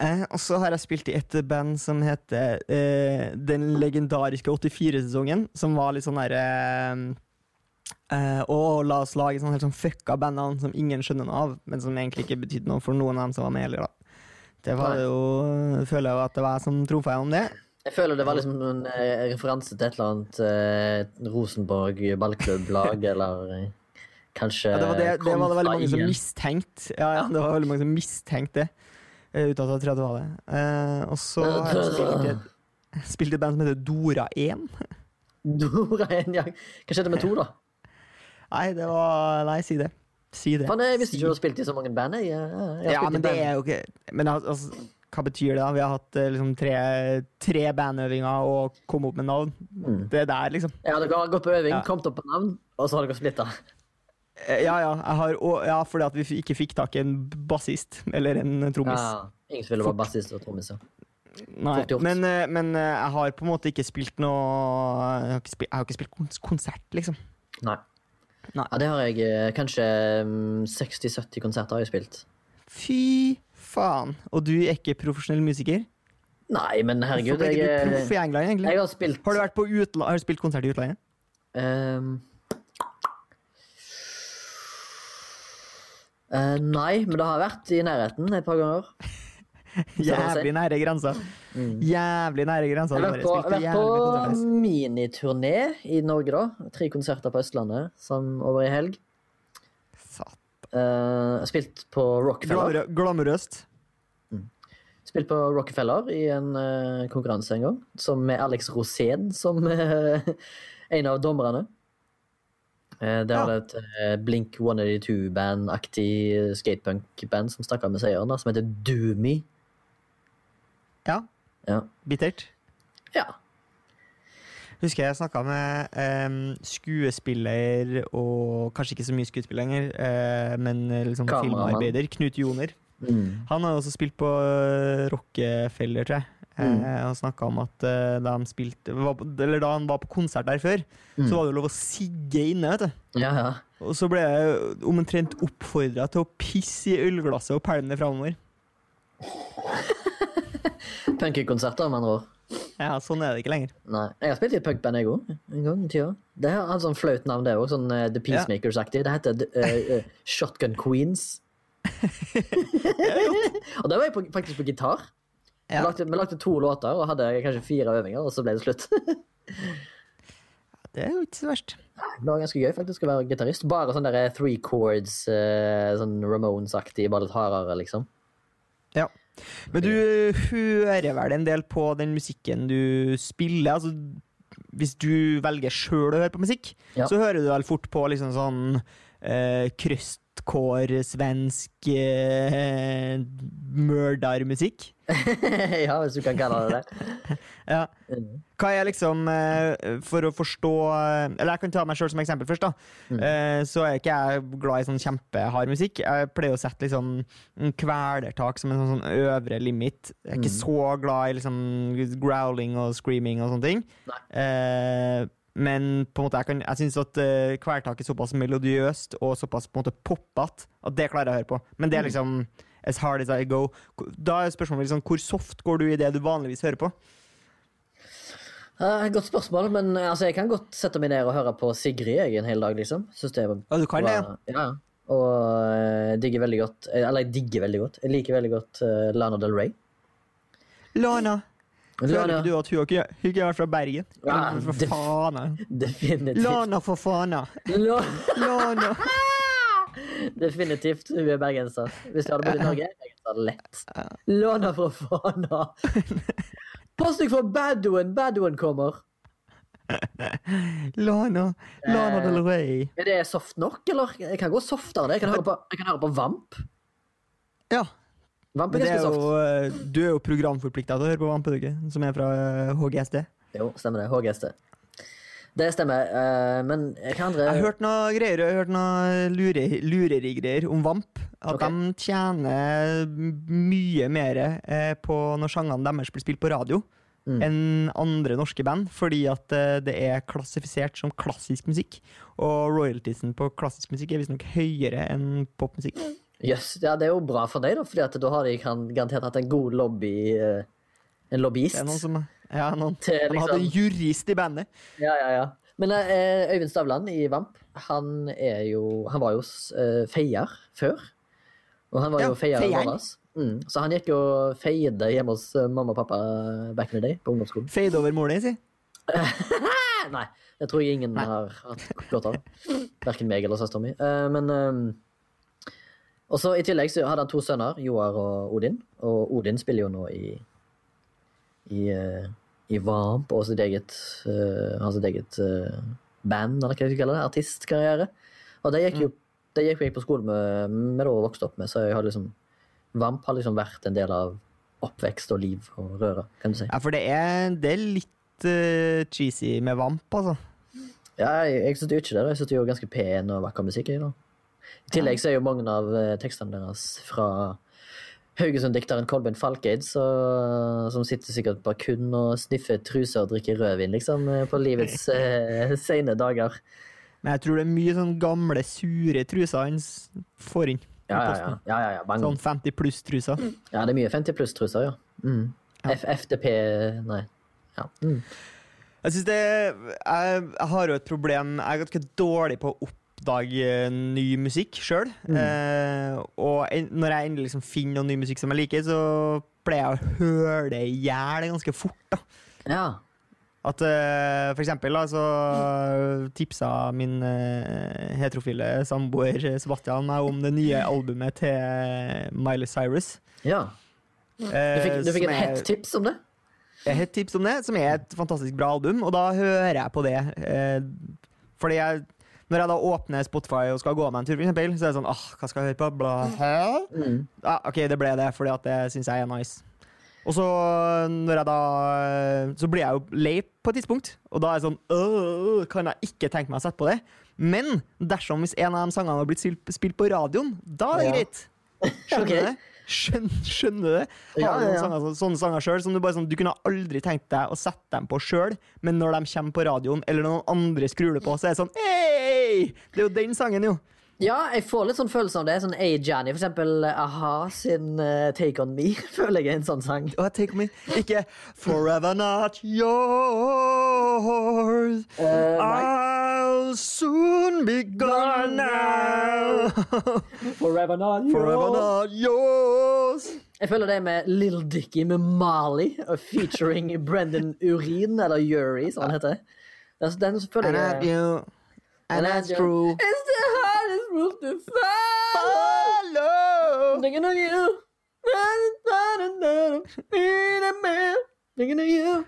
Eh, og så har jeg spilt i et band som heter eh, Den legendariske 84-sesongen, som var litt sånn derre eh, eh, Å, la oss lage sånn helt sånn fucka bandnavn som ingen skjønner noe av, men som egentlig ikke betydde noe for noen av dem som var med heller, da. Det var jo, jo Føler jeg at det var jeg som trumfa om det. Jeg føler det var liksom en eh, referanse til et eller annet eh, Rosenborg ballklubblag, eller eh, kanskje Ja, det, var det, det var det veldig mange som mistenkte. Ja, ja, det var veldig mange som mistenkte det. Eh, jeg var det. Eh, og så har jeg spilt i et, spilt i et band som heter Dora1. Dora 1, ja. Hva skjedde med to, da? Nei, det var Nei, si det. Si det. Fan, jeg visste ikke du hadde spilt i så mange band. Jeg, jeg, jeg Ja, men det er jo ikke Men altså, hva betyr det, da? Vi har hatt eh, liksom tre, tre bandøvinger og kom opp med navn. Mm. Det er der, liksom. Ja, dere har gått på øving, Ja. kommet opp på navn, og så har dere splitta. Eh, Ja, ja. Har, og, ja fordi at vi ikke fikk tak i en bassist eller en trommis. Ja, ingen som ville være bassist og trommis. ja. Nei, men, eh, men eh, jeg har på en måte ikke spilt noe Jeg har ikke spilt, har ikke spilt konsert, liksom. Nei. Nei. Ja, det har jeg eh, kanskje mm, 60-70 konserter har jeg spilt. Fy faen. Og du er ikke profesjonell musiker? Nei, men herregud, Hvorfor ble ikke du proff eh, i England, egentlig? jeg har spilt Har du, vært på utla har du spilt konsert i utlandet? Ehm. Eh, nei, men det har vært i nærheten et par ganger. Jævlig nære grensa. Mm. Jævlig nære grensa. Jeg har vært på, vært på miniturné i Norge, da. Tre konserter på Østlandet som over i helg. Satan. Eh, spilt på Rockefeller. Glamorøst. Mm. Spilt på Rockefeller i en uh, konkurranse en gang, som med Alex Rosén som uh, en av dommerne. Uh, det var et eh, Blink 182-band-aktig skatepunk-band som stakk av med seieren, som heter Doomy. Ja, Ja. bittert. ja. Husker jeg snakka med um, skuespiller og Kanskje ikke så mye skuespiller lenger, uh, men eh, liksom filmarbeider. Knut Joner. Mm. Han har også spilt på eh, Rockefeller, tror jeg. Eh, Mm. og snakka om at eh, da, spilte, da han var på konsert der før, Mm. så var det lov å sigge inne. vet du. Ja, ja. Og så ble jeg omtrent oppfordra til å pisse i ølglasset og pælme det framover. Punkekonserter, med andre ord. Ja, sånn er det ikke lenger. Nei. Jeg har spilt i et punkband, jeg òg. En gang i tida. Det har hatt sånn flaut navn, det òg. Sånn uh, The Peacemakers-aktig. Det heter uh, uh, Shotgun Queens. og det var jeg på, faktisk på gitar. Vi, lagde, vi lagde to låter og hadde kanskje fire øvinger, og så ble det slutt. Det er jo ikke så verst. det var ganske gøy faktisk å være gitarist. Bare sånn der three chords, eh, sånn Ramones-aktig, bare litt hardere, liksom. Ja. Men du hører vel en del på den musikken du spiller? Altså, hvis du velger sjøl å høre på musikk, Ja. så hører du vel fort på liksom sånn eh, krøstkår, svensk eh, mørdermusikk? ja, hvis du kan kalle det det. Ja. Mm. Hva er liksom eh, For å forstå Eller jeg kan ta meg sjøl som eksempel først. da Mm. Eh, Så er ikke jeg glad i sånn kjempehard musikk. Jeg pleier å sette liksom en kvelertak som en sånn, sånn øvre limit. Jeg er ikke Mm. så glad i liksom growling og screaming og sånne ting. Nei. Eh, men på en måte jeg, kan- jeg syns at uh, kvelertak er såpass melodiøst og såpass på en måte poppete at det klarer jeg å høre på. Men det er Mm. liksom as hard as I go. Da er spørsmålet liksom, hvor soft går du i det du vanligvis hører på? Uh, godt spørsmål, men eh, altså, jeg kan godt sette meg ned og høre på Sigrid jeg, en hel dag, liksom. Synes det Ja, du kan det, ja. Ja. Og uh, digger veldig godt Eller jeg digger veldig godt. Jeg liker veldig godt uh, Lana Del Rey. Lana. Føler ikke du at hun ikke, hun ikke er fra Bergen? Ja, for faen. Definitivt. Lana, for faen. Lana. Definitivt. Hun er bergenser. Hvis du hadde bodd i Norge, er bergenser lett. Lana fra Fana. Pass deg for badoen! Badoen kommer. Lana. Lana Eh. Del Rey. Er det soft nok, eller? Jeg kan gå softere. Jeg kan høre på, jeg kan høre på Vamp. Ja. Er jo, eh, du er jo programforplikta til å høre på Vampe. Som er fra eh, HGSD. Jo, stemmer det. HGST. Det stemmer. eh, men hva andre Jeg har hørt noe greier, jeg har hørt noe lure, lurerigreier om Vamp. At okay. de tjener mye mer eh, på når sangene deres blir spilt på radio. Mm. enn andre norske band, fordi at eh, det er klassifisert som klassisk musikk. Og royaltiesen på klassisk musikk er visstnok høyere enn popmusikk. Jøss, ja, det er jo bra for deg, da, Fordi da har de garantert hatt en god lobby eh, En lobbyist. Noen som Ja, noen Til de hadde en liksom jurist i bandet. Ja, ja, ja. Men eh, Øyvind Stavland i Vamp, han er jo Han var jo uh, feier før. Og han var Ja, jo feier feieren. vår. Mm, så han gikk jo feide hjemme hos eh, mamma og pappa back in the day, på ungdomsskolen. Feide over mora di, si. Eh, Nei, det tror jeg ingen Nei. har hatt godt av. Verken meg eller søstera mi. Eh, men eh, Og så I tillegg så hadde han to sønner, Joar og Odin. Og Odin spiller jo nå i i, eh, i Vamp og sitt eget uh, sitt eget uh, band, eller hva jeg skal kalle det. Artistkarriere. Og det gikk jo det gikk jeg på skole med, med og vokste opp med, så jeg har liksom Vamp har liksom vært en del av oppvekst og liv og røra, kan du si. Ja, for det er, det er litt uh, cheesy med Vamp, altså. Ja, jeg, jeg syns jo ikke det. Jeg syns jo ganske pen og vakker musikk. Jeg, da. I tillegg så er jo mange av eh, tekstene deres fra Haugesund-dikteren Kolbein Falkeid, så, som sitter sikkert bare kun og sniffer truser og drikker rødvin, liksom, eh, på livets eh, sene dager. Men jeg tror det er mye sånn gamle, sure truser han får inn. Ja, ja, ja. ja, ja, ja. Sånn 50 pluss-truser. ja det er mye 50 pluss-truser, ja. Mm. F FTP Nei. Ja. Mm. Jeg synes det jeg, jeg har jo et problem Jeg er ganske dårlig på å oppdage ny musikk sjøl. Mm. Eh, og en, når jeg endelig liksom finner noe ny musikk som jeg liker, så pleier jeg å høre det i hjel ganske fort. da. Ja. At uh, for eksempel da, så tipsa min uh, heterofile samboer Sebastian meg om det nye albumet til Miley Cyrus. ja. Du fikk, du fikk et hett tips om det? Et tips om det, som er et fantastisk bra album, og da hører jeg på det. Uh, fordi jeg når jeg da åpner Spotify og skal gå meg en tur, for eksempel, så er det sånn åh, Hva skal jeg høre på? Bla? Mm. Ja, ok, det ble det, fordi at det syns jeg er nice. Og så når jeg da Så blir jeg jo lei på et tidspunkt, og da er det sånn øh, Kan jeg ikke tenke meg å sette på det? Men dersom hvis en av de sangene har blitt spilt, på radioen, da er det greit. Skjønner du det? Skjønner, skjønner du det? Har Ja, ja, ja. sanger, sånne sanger selv, som du bare sånn, Du kunne aldri tenkt deg å sette dem på sjøl, men når de kommer på radioen, eller noen andre skrur det på, så er det sånn Hei! Det er jo den sangen, jo. Ja, jeg får litt sånn følelse av det. Sånn A. Johnny, for eksempel a-ha sin uh, Take On Me, føler jeg er en sånn sang. Oh, take on me. Ikke Forever not yours. Uh, I'll soon be gone now. Forever Not Forever not yours. Jeg føler det med Lill Dicky med Mali, featuring Brendan Urin, eller Yuri, som han heter. Den, den føler jeg. And that's true. It's the hardest rule to follow. Follow. Thinking of you. Thinking of you.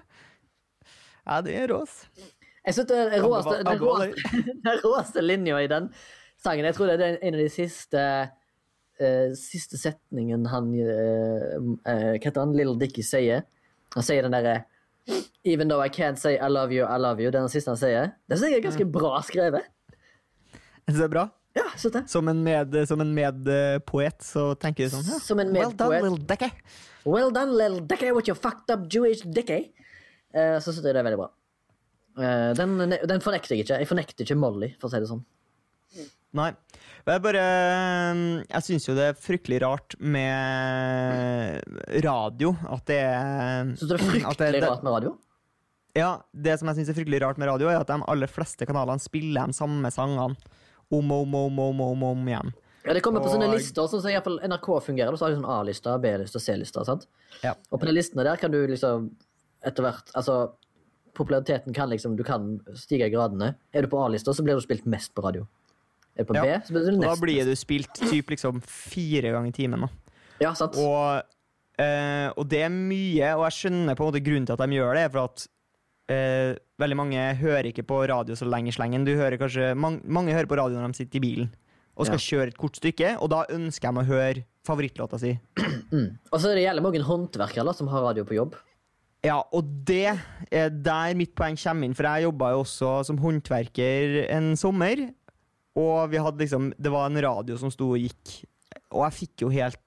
Ja, det er rås. Jeg synes det er råeste, den råeste, den råeste linja i den sangen. Jeg tror det er en av de siste uh, Siste setningen han uh, uh, Hva heter han? Little Dickie sier. Han sier den derre Even though I can't say I love you, I love you. Den siste han sier. Det synes jeg er ganske bra skrevet. Det er bra. Ja, det. Som en med- som en medpoet så tenker du sånn ja. Som en Well done, little dickie. Well done, little dicky, with your fucked up Jewish dicky. Uh, så synes jeg det er veldig bra. Uh, den, den fornekter jeg ikke. Jeg fornekter ikke Molly, for å si det sånn. Nei. Er bare Jeg syns jo det er fryktelig rart med radio. At det er Syns du det er fryktelig det- rart med radio? Ja, Det som jeg syns er fryktelig rart med radio, er at de aller fleste kanalene spiller de samme sangene om og om om, om, om, om igjen. Ja, Det kommer på sånne lister, sånn som i NRK fungerer. Så har de sånn A-lister, B-lister, C-lister. sant? Ja. Og på de listene der kan du liksom etter hvert Altså, populariteten kan liksom Du kan stige i gradene. Er du på A-lista, så blir du spilt mest på radio. Er på Ja. B, så blir du Og da blir du spilt typ liksom fire ganger i timen. da. Ja, sant? Og, eh, og det er mye, og jeg skjønner på en måte grunnen til at de gjør det. For at eh, veldig mange hører ikke på radio så lenge i slengen. Du hører kanskje, man, mange hører på radio når de sitter i bilen og skal kjøre et kort stykke, og da ønsker de å høre favorittlåta si. Og så er det gjelder mange håndverkere som har radio på jobb. Ja, og det er der mitt poeng kommer inn, for jeg jobba jo også som håndverker en sommer. Og vi hadde liksom, det var en radio som sto og gikk, og jeg fikk jo helt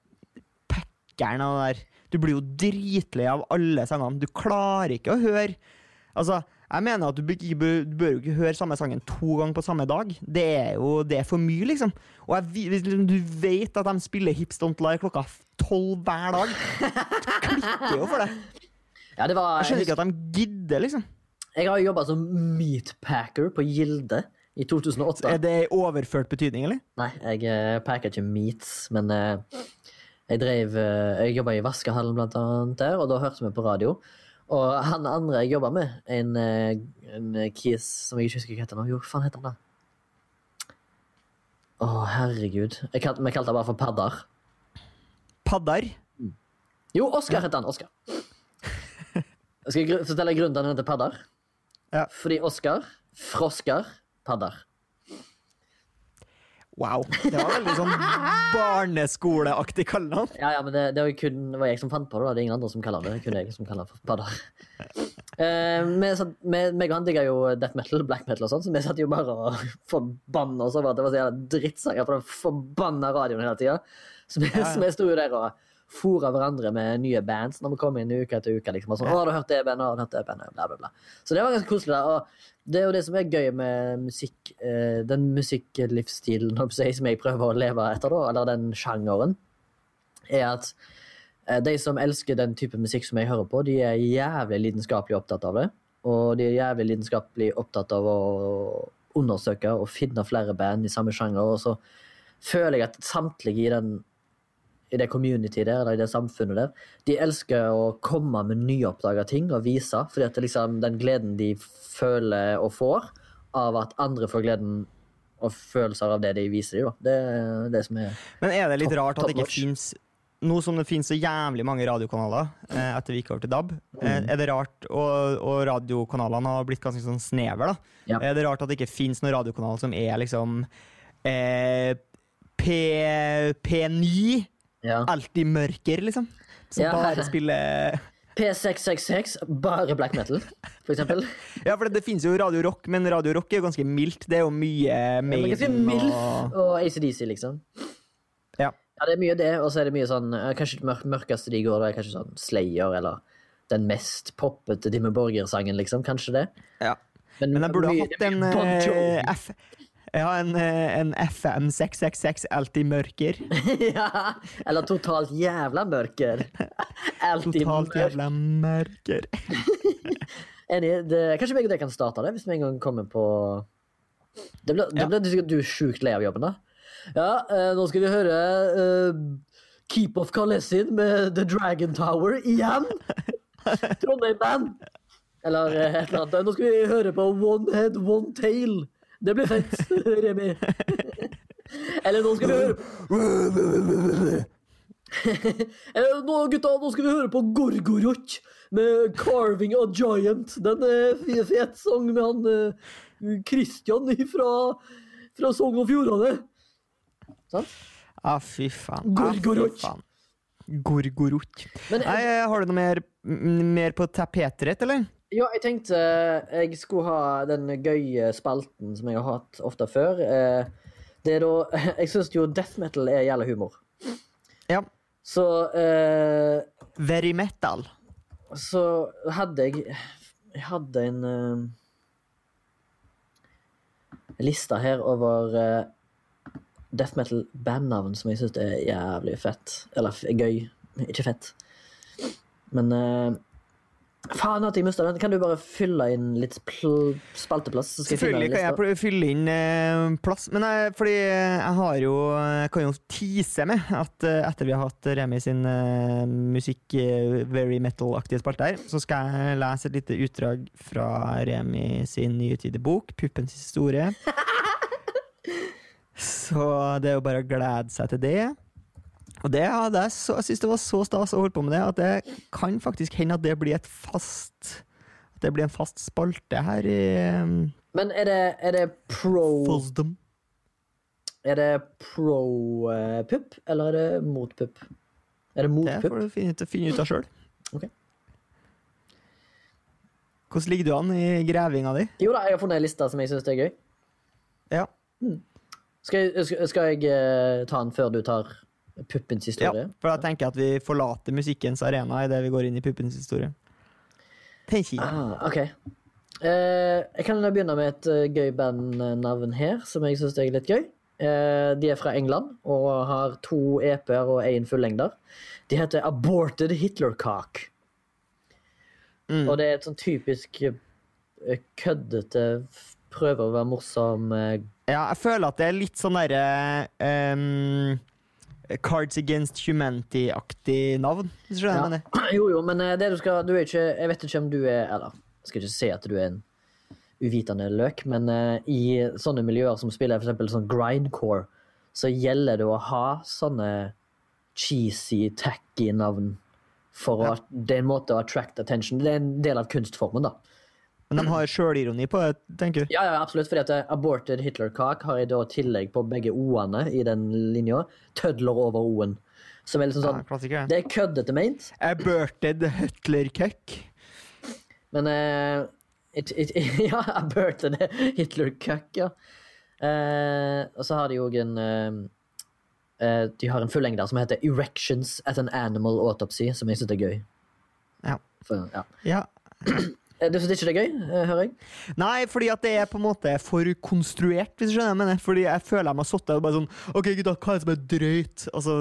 pekkeren av det der. Du blir jo dritlei av alle sangene. Du klarer ikke å høre Altså, jeg mener at du, bør du bør jo ikke høre samme sangen to ganger på samme dag. Det er jo det er for mye, liksom. Og jeg, liksom, du vet at de spiller Hips Don't Lie klokka tolv hver dag. Du klikker jo for det. Ja, det var, Jeg skjønner ikke at de gidder, liksom. Jeg har jobba som meatpacker på Gilde i 2008. Er det overført betydning, eller? Nei, jeg eh, packer ikke meats, men eh, jeg drev eh, Jeg jobba i vaskehallen blant annet der, og da hørte vi på radio. Og han andre jeg jobba med, en, en kis som jeg ikke husker hva heter nå Jo, hva faen heter han da? Å, herregud. Jeg kalt, vi kalte han bare for Paddar. Paddar? Jo, Oskar heter han. Oskar. Jeg fortelle grunnen til at han heter Paddar? Ja. Fordi Oskar, Froskar, Paddar. Wow. Det var veldig sånn barneskoleaktig kallenavn. Ja, ja, men det, det var, kun, det var jeg som fant på det. da. Det er ingen andre som kaller det. Det kun jeg som kaller det for padder. Eh, vi satt- vi- meg og han digga jo death metal, black metal og sånn, så vi satt jo bare og forbanna oss over at det var så jævla drittsanger på den forbanna radioen hele tida. Så, vi- så vi sto jo der og fora hverandre med nye bands når vi kom inn uke etter uke. liksom, og sånn, 'Å, har du hørt det bandet? Har du hørt det bandet?' Bla, bla, bla. Så det var ganske koselig. da, og det er jo det som er gøy med musikk, eh, den musikklivsstilen som jeg prøver å leve etter, da, eller den sjangeren, er at eh, de som elsker den type musikk som jeg hører på, de er jævlig lidenskapelig opptatt av det. Og de er jævlig lidenskapelig opptatt av å undersøke og finne flere band i samme sjanger. Og så føler jeg at samtlige i den i det community der, eller i det samfunnet der, de elsker å komme med nyoppdaga ting og vise, fordi at det liksom den gleden de føler og får av at andre får gleden og følelser av det de viser dem. Det er det som er Men er det litt Top- rart at det ikke fins Nå som det finnes så jævlig mange radiokanaler eh, etter vi gikk over til DAB, eh, er det rart, og, og radiokanalene har blitt ganske sånn snever, da. Ja. Er det rart at det ikke finnes noen radiokanal som er liksom eh, P, P9, ja. alltid mørker, liksom? Som Ja. bare spiller P666, bare black metal, for eksempel. Ja, for det, det finnes jo Radio Rock, men Radio Rock er jo ganske mildt. Det er jo mye Men Maiden MILF og og ACDC, liksom. Ja. Ja, det er mye det, og så er det mye sånn eh, Kanskje det mørk, mørkeste de går, det er kanskje sånn Slayer, eller den mest poppete Dimmu Borger-sangen, liksom. Kanskje det. ja. Men jeg burde ha hatt en, mye Eh, ja, en, eh, en FM 666 alltid mørker. ja, eller totalt jævla mørker. Alltid Totalt jævla mørker. Enig. Det, kanskje meg og deg kan starte det, hvis vi en gang kommer på Det blir, Ja. sikkert du sjukt lei av jobben, da. Ja, eh, nå skal vi høre eh, Keep Off Kalesin med The Dragon Tower igjen. Trondheim Band. Eller eh, et eller annet. Nå skal vi høre på One Head, One Tail. Det blir fett, Remi. Eller nå skal vi høre Eh, Nå, gutta, nå skal vi høre på Gorgorot med 'Carving a Giant'. Den er f- fet sang med han eh, Christian fra, fra Sogn og Fjordane. Sant? Ah, fy faen. Ah, fy faen. Gorgoroth. Men Nei, eh, har du noe mer, mer på tapetet ditt, eller? Ja, jeg tenkte eh, jeg skulle ha den gøye spalten som jeg har hatt ofte før. Eh, Det er da Jeg syns jo death metal er jævla humor. Ja. Så eh, Very metal. så hadde jeg Jeg hadde en uh, liste her over uh, death metal bandnavn som jeg syns er jævlig fett. Eller gøy. Ikke fett. Men eh, Faen at jeg mista den. Kan du bare fylle inn litt spalteplass? Selvfølgelig kan jeg fylle inn eh, plass, men jeg, fordi jeg har jo Jeg kan jo tease med at eh, etter vi har hatt Remi sin eh, musikk, very metal-aktige spalte her, så skal jeg lese et lite utdrag fra Remi sin nyutgitte bok, 'Puppens historie'. Så det er jo bare å glede seg til det. Og det hadde jeg så, jeg synes det var så stas å holde på med det, at det kan faktisk hende at det blir et fast At det blir en fast spalte her i eh, Men er det, er det pro Fosdom. Er det pro-pupp, eller er det mot-pupp? Er det Det mot-pupp? får du finne ut, finne ut av sjøl. Okay. Hvordan ligger du an i grevinga di? Jo da, jeg har funnet en liste som jeg syns er gøy. Ja. Skal jeg, skal- skal jeg eh, ta den før du tar puppens historie? ja, for da tenker jeg at vi forlater musikkens arena idet vi går inn i puppens historie. Tenker jeg. Ah, ok. Eh, jeg kan begynne med et eh, gøy bandnavn her, som jeg syns er litt gøy. Eh, de er fra England og har to EP-er og én fullengder. De heter Aborted Hitlercock. Mm. Og det er et sånn typisk eh, køddete Prøver å være morsom eh, Ja, jeg føler at det er litt sånn derre ehm, Cards Against Humanity-aktig navn, hvis du skjønner ja. jeg mener. Jo, jo, men eh, det du skal Du er ikke Jeg vet ikke om du er Eller, jeg skal ikke si at du er en uvitende løk, men uh, i sånne miljøer som spiller eksempel sånn grindcore, så gjelder det å ha sånne cheesy, tacky navn. For Ja. å, det er en måte å attract attention Det er en del av kunstformen, da. Men de har sjølironi på det, tenker du? Ja, ja, absolutt, fordi at eh, Aborted Hitler-kak har jeg da tillegg på begge O-ene i den linja. Tødler over O-en. Som er liksom sånn ja, det. Er køddete meint. Aborted Hitler-cuck. men eh, it, it, Ja, Aborted Hitler-cock, ja. Eh, og så har de òg en eh, eh, De har en fullengder som heter Erections at an Animal Autopsy, som jeg syns er gøy. Ja. For, ja. ja. Eh, Du syns ikke det er gøy, eh, hører jeg? Nei, fordi at det er på en måte for konstruert, hvis du skjønner jeg mener. Fordi jeg føler jeg meg satt der og bare sånn Ok, gutta, hva er det som er drøyt? Altså,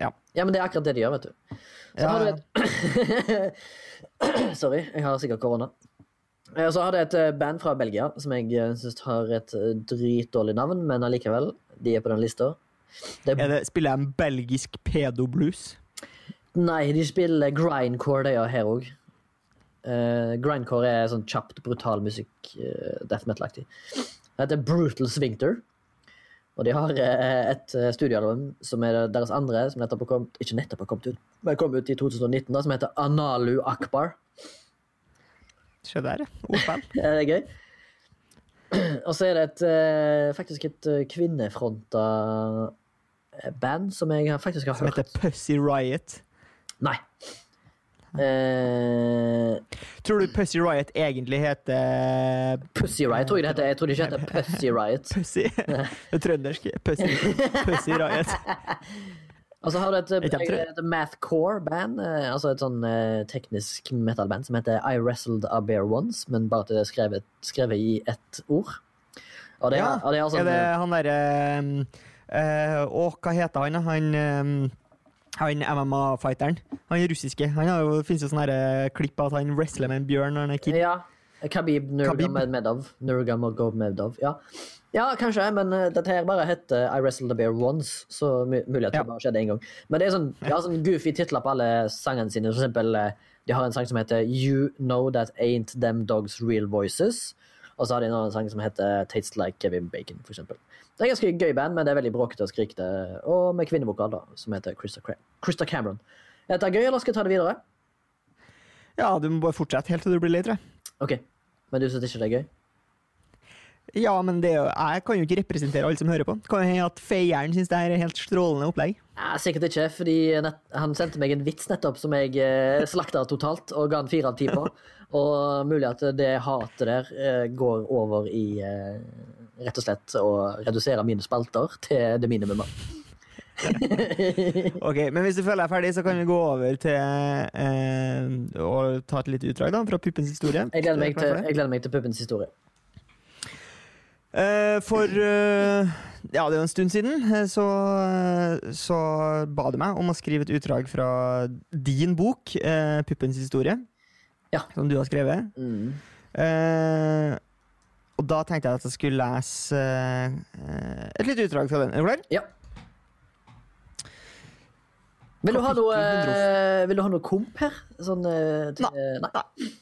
ja. Ja, men det er akkurat det de gjør, vet du. Så Ja, har du et Sorry, jeg har sikkert korona. Eh, Så har det et band fra Belgia som jeg syns har et dritdårlig navn, men allikevel, de er på den lista. Det er, det, spiller de belgisk pedoblues? nei, de spiller grindcore, de her òg. Uh, grindcore er sånn kjapt, brutal musikk. Uh, death metal-aktig. Det heter Brutal Sphincter. Og de har uh, et studioalbum som er deres andre, som nettopp kommet Ikke nettopp har kommet ut, men kom ut i 2019, da, som heter Analu Akbar. Se der, ja. det Er gøy? Og så er det et, faktisk et kvinnefronta band som jeg faktisk har Som hørt. heter Pussy Riot. Nei. Eh, Tror du Pussy Riot egentlig heter Pussy Riot, tror jeg det heter. Jeg trodde ikke heter Pussy Riot. Pussy? Det er trøndersk. Pussy, Pussy Riot. Og så har du et, jeg et Mathcore-band, eh, altså et sånn uh, teknisk metal-band som heter I Wrestled a Bear Once, men bare at det er skrevet, skrevet i ett ord. Og det, Ja, og det er altså Er det han derre uh, Å, hva heter han? da? Han han MMA-fighteren. Han er russiske. Han har jo, finnes jo sånne eh, klipp av at han wrestler med en bjørn når han er kid. Ja. Khabib Nurgamedov. Nurmagomedov. Ja. ja, kanskje, men eh, dette her bare heter I Wrestled a Bear Once, så mulig at det Ja. bare skjedde én gang. Men det er sånn, de har sånn goofy titler på alle sangene sine. For eksempel, eh, de har en sang som heter You Know That Ain't Them Dogs Real Voices. Og så har de en annen sang som heter Tastes Like Kevin Bacon, for eksempel. Det er ganske gøy band, men det er veldig bråkete og skrikete. Og med kvinnevokal, da, som heter Krista Cameron. Er dette gøy, eller skal jeg ta det videre? Ja, du må bare fortsette helt til du blir lei, tror jeg. Ok, Men du syns ikke det er gøy? Ja, men det jeg kan jo ikke representere alle som hører på. Kan jo hende at feieren syns det her er helt strålende opplegg. Ja, sikkert ikke, fordi nett, han sendte meg en vits nettopp som jeg eh, slakta totalt og ga han fire av ti på. Og mulig at det hatet der eh, går over i eh, rett og slett å redusere mine spalter til det minimumet. Ok, Men hvis du føler deg ferdig, så kan vi gå over til eh, å ta et lite utdrag da, fra Puppens historie. Jeg gleder meg til, jeg gleder meg til puppens historie. Eh, for eh, ja, det er jo en stund siden, eh, så, så ba du meg om å skrive et utdrag fra din bok, eh, 'Puppens historie', Ja. som du har skrevet. Mm. Og da tenkte jeg at jeg skulle lese uh, et lite utdrag fra den. Er du klar? Ja. Vil du, ha noe, 100. eh, vil du ha noe komp her? Sånn uh, til, Nei.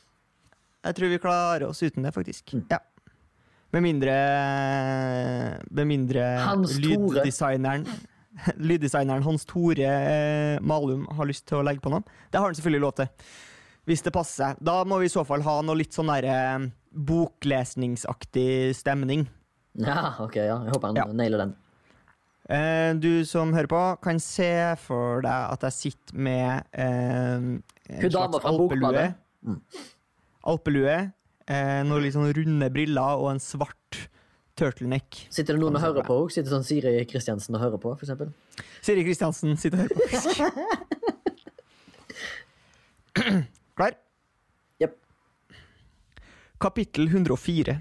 Jeg tror vi klarer oss uten det, faktisk. Mm. Ja. Med mindre Med mindre lyddesigneren Lyddesigneren Hans Tore Malum har lyst til å legge på noe. Det har han selvfølgelig lov til. Hvis det passer. Da må vi i så fall ha noe litt sånn derre boklesningsaktig stemning. Ja, ok, ja. Jeg håper han Ja. nailer den. Eh, du som hører på, kan se for deg at jeg sitter med eh, en slags alpelue. Mm. Alpelue. Eh, noen litt sånn runde briller og en svart turtleneck. Sitter det noen og hører på òg? Sitter sånn Siri Kristiansen og hører på, for eksempel? Siri Kristiansen sitter og hører på. Klar? Kapittel 104.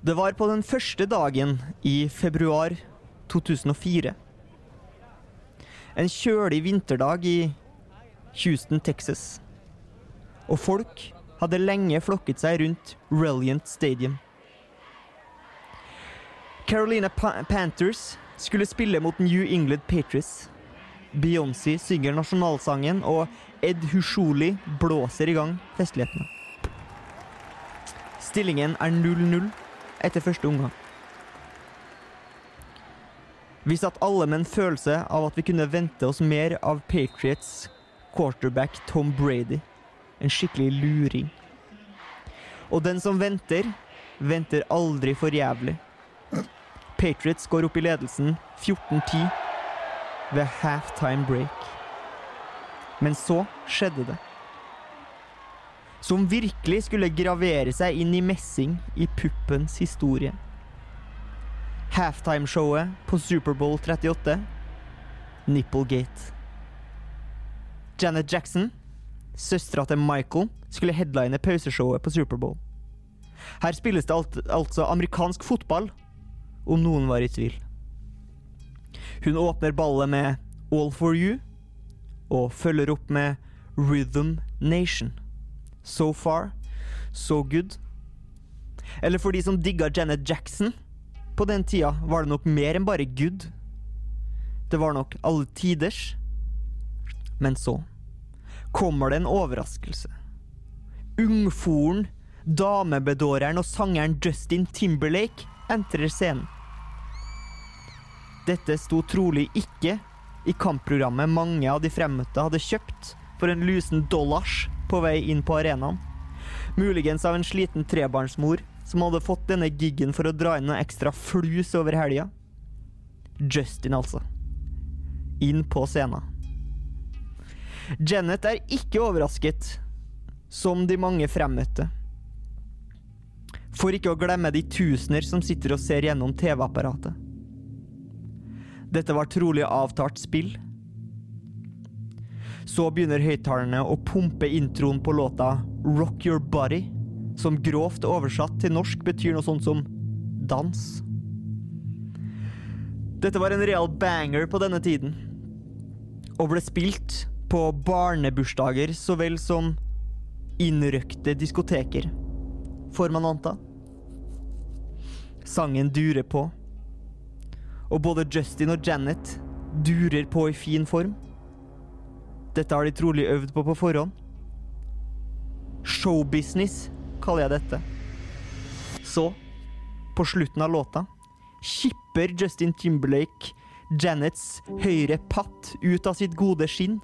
Det var på den første dagen i februar 2004. En kjølig vinterdag i Houston, Texas. Og folk hadde lenge flokket seg rundt Reliant Stadium. Carolina pa Panthers skulle spille mot New England Patriots. Beyoncé synger nasjonalsangen, og Ed Husholi blåser i gang festlighetene. Stillingen er 0-0 etter første omgang. Vi satt alle med en følelse av at vi kunne vente oss mer av Patriots quarterback Tom Brady. En skikkelig luring. Og den som venter, venter aldri for jævlig. Patriots går opp i ledelsen 14-10 ved halftime break. Men så skjedde det. Som virkelig skulle gravere seg inn i messing i puppens historie. Halftimeshowet på Superbowl 38. Nipplegate. Janet Jackson, søstera til Michael, skulle headline pauseshowet på Superbowl. Her spilles det alt, altså amerikansk fotball, om noen var i tvil. Hun åpner ballet med All for you, og følger opp med Rhythm Nation. So far, so good. Eller for de som digga Janet Jackson, på den tida var det nok mer enn bare good. Det var nok alle tiders. Men så kommer det en overraskelse. Ungforen, damebedåreren og sangeren Justin Timberlake entrer scenen. Dette sto trolig ikke i kampprogrammet mange av de fremmøtte hadde kjøpt for en lusen dollars på vei inn på arenaen. Muligens av en sliten trebarnsmor som hadde fått denne giggen for å dra inn noe ekstra flus over helga. Justin, altså. Inn på scenen. Janet er ikke overrasket, som de mange fremmøtte. For ikke å glemme de tusener som sitter og ser gjennom TV-apparatet. Dette var trolig avtalt spill. Så begynner høyttalerne å pumpe introen på låta Rock Your Body, som grovt oversatt til norsk betyr noe sånt som dans. Dette var en real banger på denne tiden, og ble spilt på barnebursdager så vel som innrøkte diskoteker, får man anta. Sangen durer på, og både Justin og Janet durer på i fin form. Dette har de trolig øvd på på forhånd. Showbusiness kaller jeg dette. Så, på slutten av låta, kipper Justin Timberlake Janets høyre patt ut av sitt gode skinn.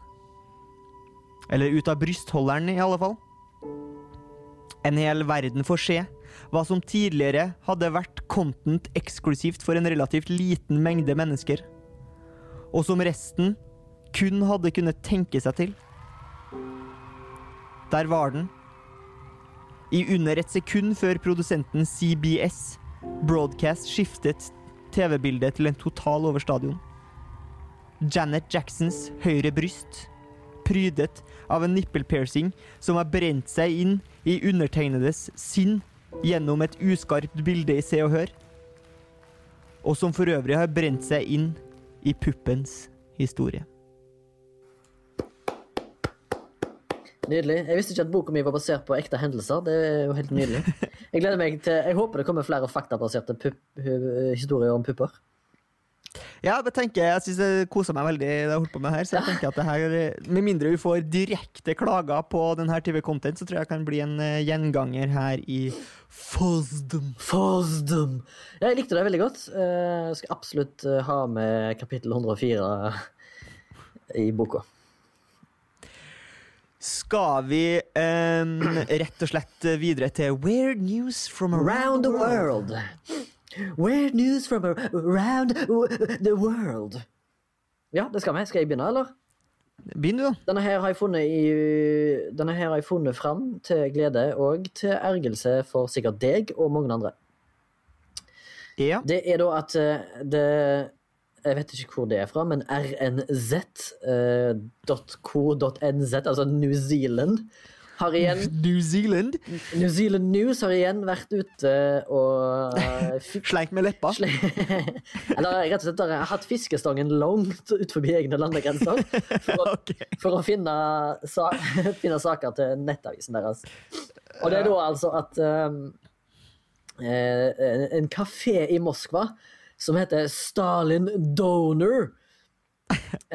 Eller ut av brystholderen, i alle fall. En hel verden får se hva som tidligere hadde vært content eksklusivt for en relativt liten mengde mennesker, og som resten kun hadde kunnet tenke seg til. Der var den. I under et sekund før produsenten CBS Broadcast skiftet TV-bildet til en total over stadion. Janet Jacksons høyre bryst, prydet av en nippelpiercing som har brent seg inn i undertegnedes sinn gjennom et uskarpt bilde i Se og Hør, og som for øvrig har brent seg inn i puppens historie. Nydelig. Jeg visste ikke at boka mi var basert på ekte hendelser. Det er jo helt nydelig. Jeg gleder meg til, jeg håper det kommer flere faktabaserte historier om pupper. Ja, jeg tenker, jeg synes jeg koser meg veldig da jeg holdt på med her. Så jeg tenker at det her, Med mindre vi får direkte klager på denne TV Content, så tror jeg det kan bli en uh, gjenganger her i Fosdom. Fosdom. Ja, jeg likte det veldig godt. Jeg skal absolutt uh, ha med kapittel 104 i boka. Skal vi um, rett og slett videre til Weird news from around the world? Weird news from around the world. Ja, det skal vi. Skal jeg begynne, eller? Begynn, du, da. Denne her har jeg funnet, i, denne her har jeg funnet fram til glede og til ergelse for sikkert deg og mange andre. Ja. Det er da at eh, det Jeg vet ikke hvor det er fra, men rnz.co.nz, eh, altså New Zealand, har igjen New Zealand? New Zealand News har igjen vært ute og uh, Slengt med leppa? Eller rett og slett har hatt fiskestangen langt ut forbi egne landegrenser for å, okay. for å finne, sa, finne, saker til nettavisen deres. Og det er da altså at um, en kafé i Moskva som heter Stalin Donor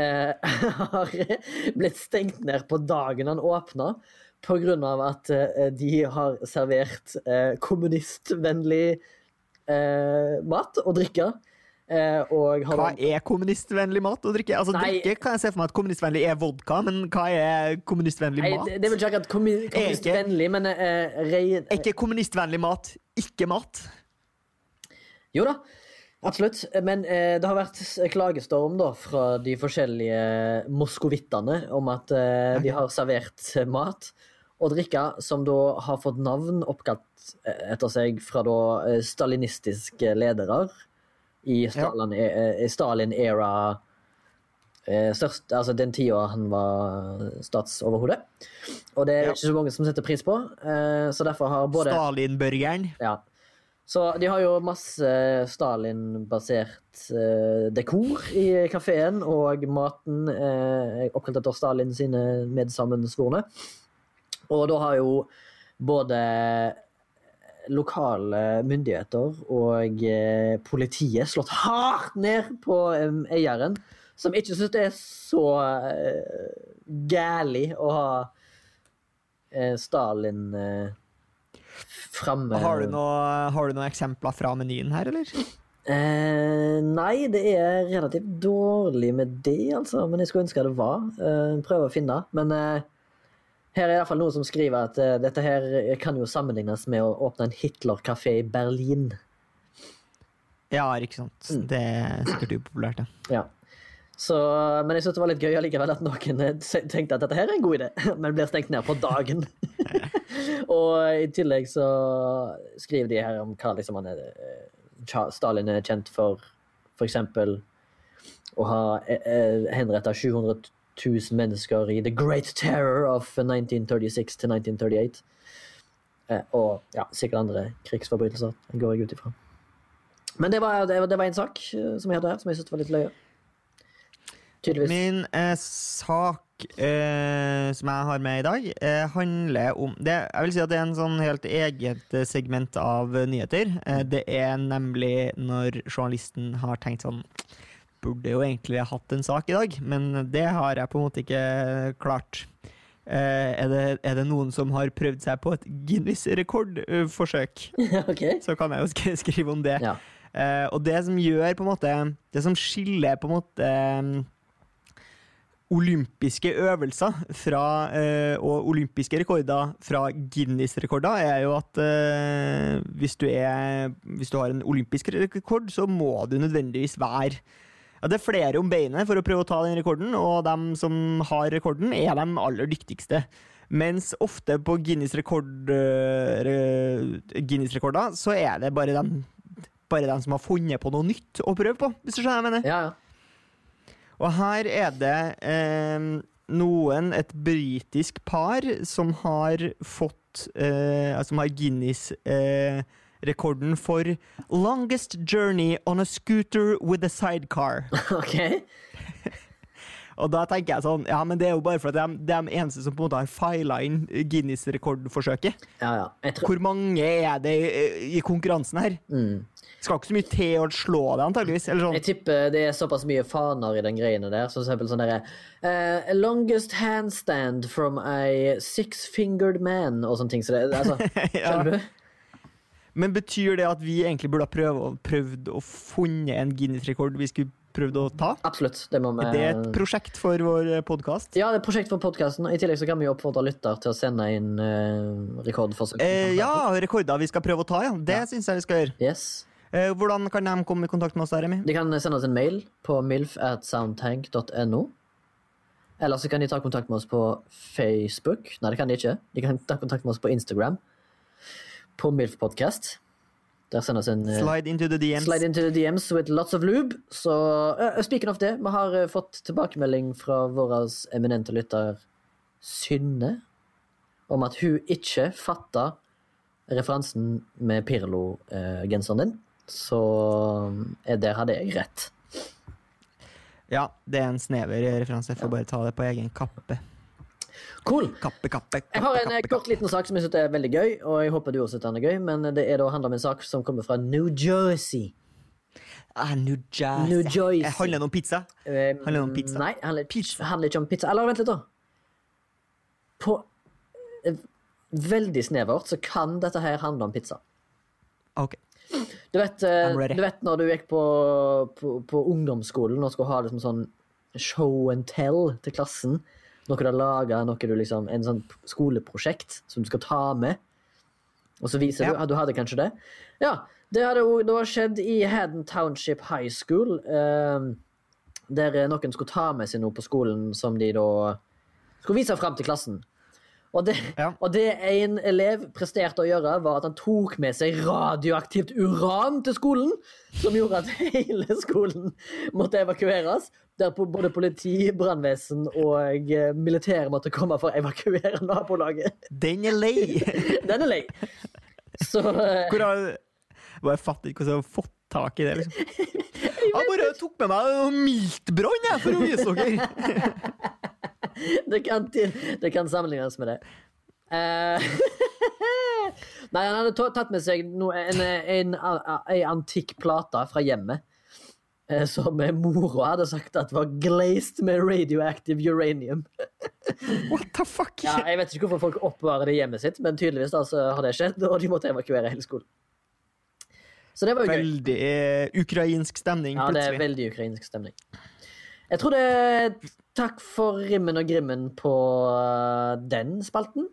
har blitt stengt ned på dagen han åpna pga. at eh, de har servert eh, kommunistvennlig uh, mat og drikke. hva er kommunistvennlig mat og drikke? Altså, nei, drikke kan jeg se for meg at kommunistvennlig er vodka, men hva er kommunistvennlig mat? Nei, det er vel ikke akkurat kommunistvennlig, men rein... Er ikke kommunistvennlig mat ikke mat? Jo da. Absolutt. Men eh, det har vært klagestorm da, fra de forskjellige moskovittene om at eh, de har servert mat og drikke som da har fått navn oppkalt etter seg fra da eh, stalinistiske ledere i Stalin-era. Stalin størst, altså den tida han var statsoverhode. Og det er ikke så mange som setter pris på. Eh, så derfor har både Stalin-børgeren Ja. Så de har jo masse Stalin-basert eh, dekor i kafeen, og maten er oppkalt etter Stalin sine medsammensvorne. Og da har jo både lokale myndigheter og eh, politiet slått hardt ned på eh, eieren, som ikke syns det er så eh, gærlig å ha eh, Stalin eh, Har du, noe, har du noen eksempler fra menyen her, eller? Eh, nei, det er relativt dårlig med det, altså. Men jeg skulle ønske det var. Eh, prøve å finne. Men eh, her er iallfall noen som skriver at eh, dette her kan jo sammenlignes med å åpne en Hitler-kafé i Berlin. Ja, ikke sant. Mm. Det er sikkert upopulært, ja. Så, men jeg synes det var litt gøy allikevel at noen eh, tenkte at dette her er en god idé, men blir stengt ned på dagen. og i tillegg så skriver de her om hva liksom han er eh, Stalin er kjent for eksempel å ha henrettet 700 000 mennesker i The Great Terror of 1936 til 1938. Eh, og ja, sikkert andre krigsforbrytelser, går jeg ut ifra. Men det var, det, en sak eh, som jeg hadde her, som jeg syntes var litt løye. Tydeligvis. Min eh, sak eh, som jeg har med i dag, eh, handler om det, Jeg vil si at det er en sånn helt eget eh, segment av eh, nyheter. Eh, det er nemlig når journalisten har tenkt sånn Burde jo egentlig ha hatt en sak i dag, men det har jeg på en måte ikke klart. Er, det, er det noen som har prøvd seg på et Guinness-rekordforsøk, okay. så kan jeg jo skrive om det. Ja. Og det som gjør på en måte Det som skiller på en måte olympiske øvelser fra, eh, og olympiske rekorder fra Guinness-rekorder, er jo at eh, hvis, du er, hvis du har en olympisk rekord, så må du nødvendigvis være ja, Det er flere om beinet for å prøve å ta den rekorden, og de som har rekorden, er de aller dyktigste. Mens ofte på eh, re- Guinness-rekorder så er det bare de, bare de som har funnet på noe nytt å prøve på, hvis du skjønner jeg mener. Ja, ja. Og her er det eh, noen, et britisk par, som har fått eh, Som har Guinness-rekorden for longest journey on a scooter with a sidecar. Ok. Og da tenker jeg sånn, ja, men det er jo bare for at de, de er de eneste som på en måte har fila inn Guinness-rekordforsøket. Ja, ja. Tror Hvor mange er det i, i konkurransen her? mm. Skal ikke så mye til å slå det, antageligvis. Eller sånn. Jeg tipper det er såpass mye faner i den greiene der. Som eksempel sånn derre uh, Longest handstand from a six-fingered man, og sånne ting. Så det, altså, Ja. du? Men betyr det at vi egentlig burde ha prøvd, prøvd å funne en Guinness-rekord vi skulle prøvd å ta? Absolutt. Det må vi Er det et prosjekt for vår podkast? Ja, det er et prosjekt for podkasten. I tillegg så kan vi oppfordre lytter til å sende inn uh, rekordforsøk. Eh, ja, rekorder vi skal prøve å ta, ja. Det Ja. synes jeg vi skal gjøre. Yes. Eh, hvordan kan de komme i kontakt med oss, Remi? De kan sende oss en mail på milfatsoundtank.no Eller så kan de ta kontakt med oss på Facebook. Nei, det kan de ikke. De kan ta kontakt med oss på Instagram. På Milf Podcast. Der sendes en eh, Slide into the DMs. Slide into the DMs with lots of lube. Så uh, Speaking of det, vi har uh, fått tilbakemelding fra vår eminente lytter Synne om at hun ikke fatta referansen med Pirlo-genseren din. Så eh, der hadde jeg rett. Ja, det er en snever referanse. Jeg får bare ta det på egen kappe. Cool. Kappe, kappe, kappe, Jeg har en eh, kort liten sak som jeg synes er veldig gøy, og jeg håper du også synes den er gøy, men det er da handler om en sak som kommer fra New Jersey. Ah, New Jersey. New Jersey. Jeg Handler det om pizza? Eh, Handler det om pizza? Nei, handler, handler ikke om pizza. Eller vent litt, da. På eh, veldig snevert så kan dette her handle om pizza. Ok. Du vet, eh, du vet når du gikk på, på, på ungdomsskolen og skulle ha liksom sånn show and tell til klassen. Noe du har laga, liksom, en sånn skoleprosjekt som du skal ta med. Og så viser Ja. du du hadde kanskje det. Ja, det hadde det var skjedd i Haddon Township High School. Eh, der noen skulle ta med seg noe på skolen som de da skulle vise fram til klassen. Og det, Ja. og det en elev presterte å gjøre, var at han tok med seg radioaktivt uran til skolen, som gjorde at hele skolen måtte evakueres. Der både politi, brannvesen og eh, militæret måtte komme for å evakuere nabolaget. Den er lei! Den er lei. Så eh, Hvor har Jeg fatter ikke hvordan jeg har fått tak i det. liksom. Jeg bare tok med meg noe miltbrann for å vise dere. det, kan, til- det kan sammenlignes med det. Uh, Nei, han hadde tatt med seg no, en, en, en, en antikk plate fra hjemmet. eh, Som mora hadde sagt at var glazed med radioactive uranium. What the fuck? Ja, jeg vet ikke hvorfor folk oppbevarer det i hjemmet sitt, men tydeligvis da, så har det skjedd, og de måtte evakuere hele skolen. Så det var jo gøy. Veldig eh, ukrainsk stemning, Ja, det er veldig ukrainsk stemning. Jeg tror det er takk for rimmen og grimmen på uh, den spalten.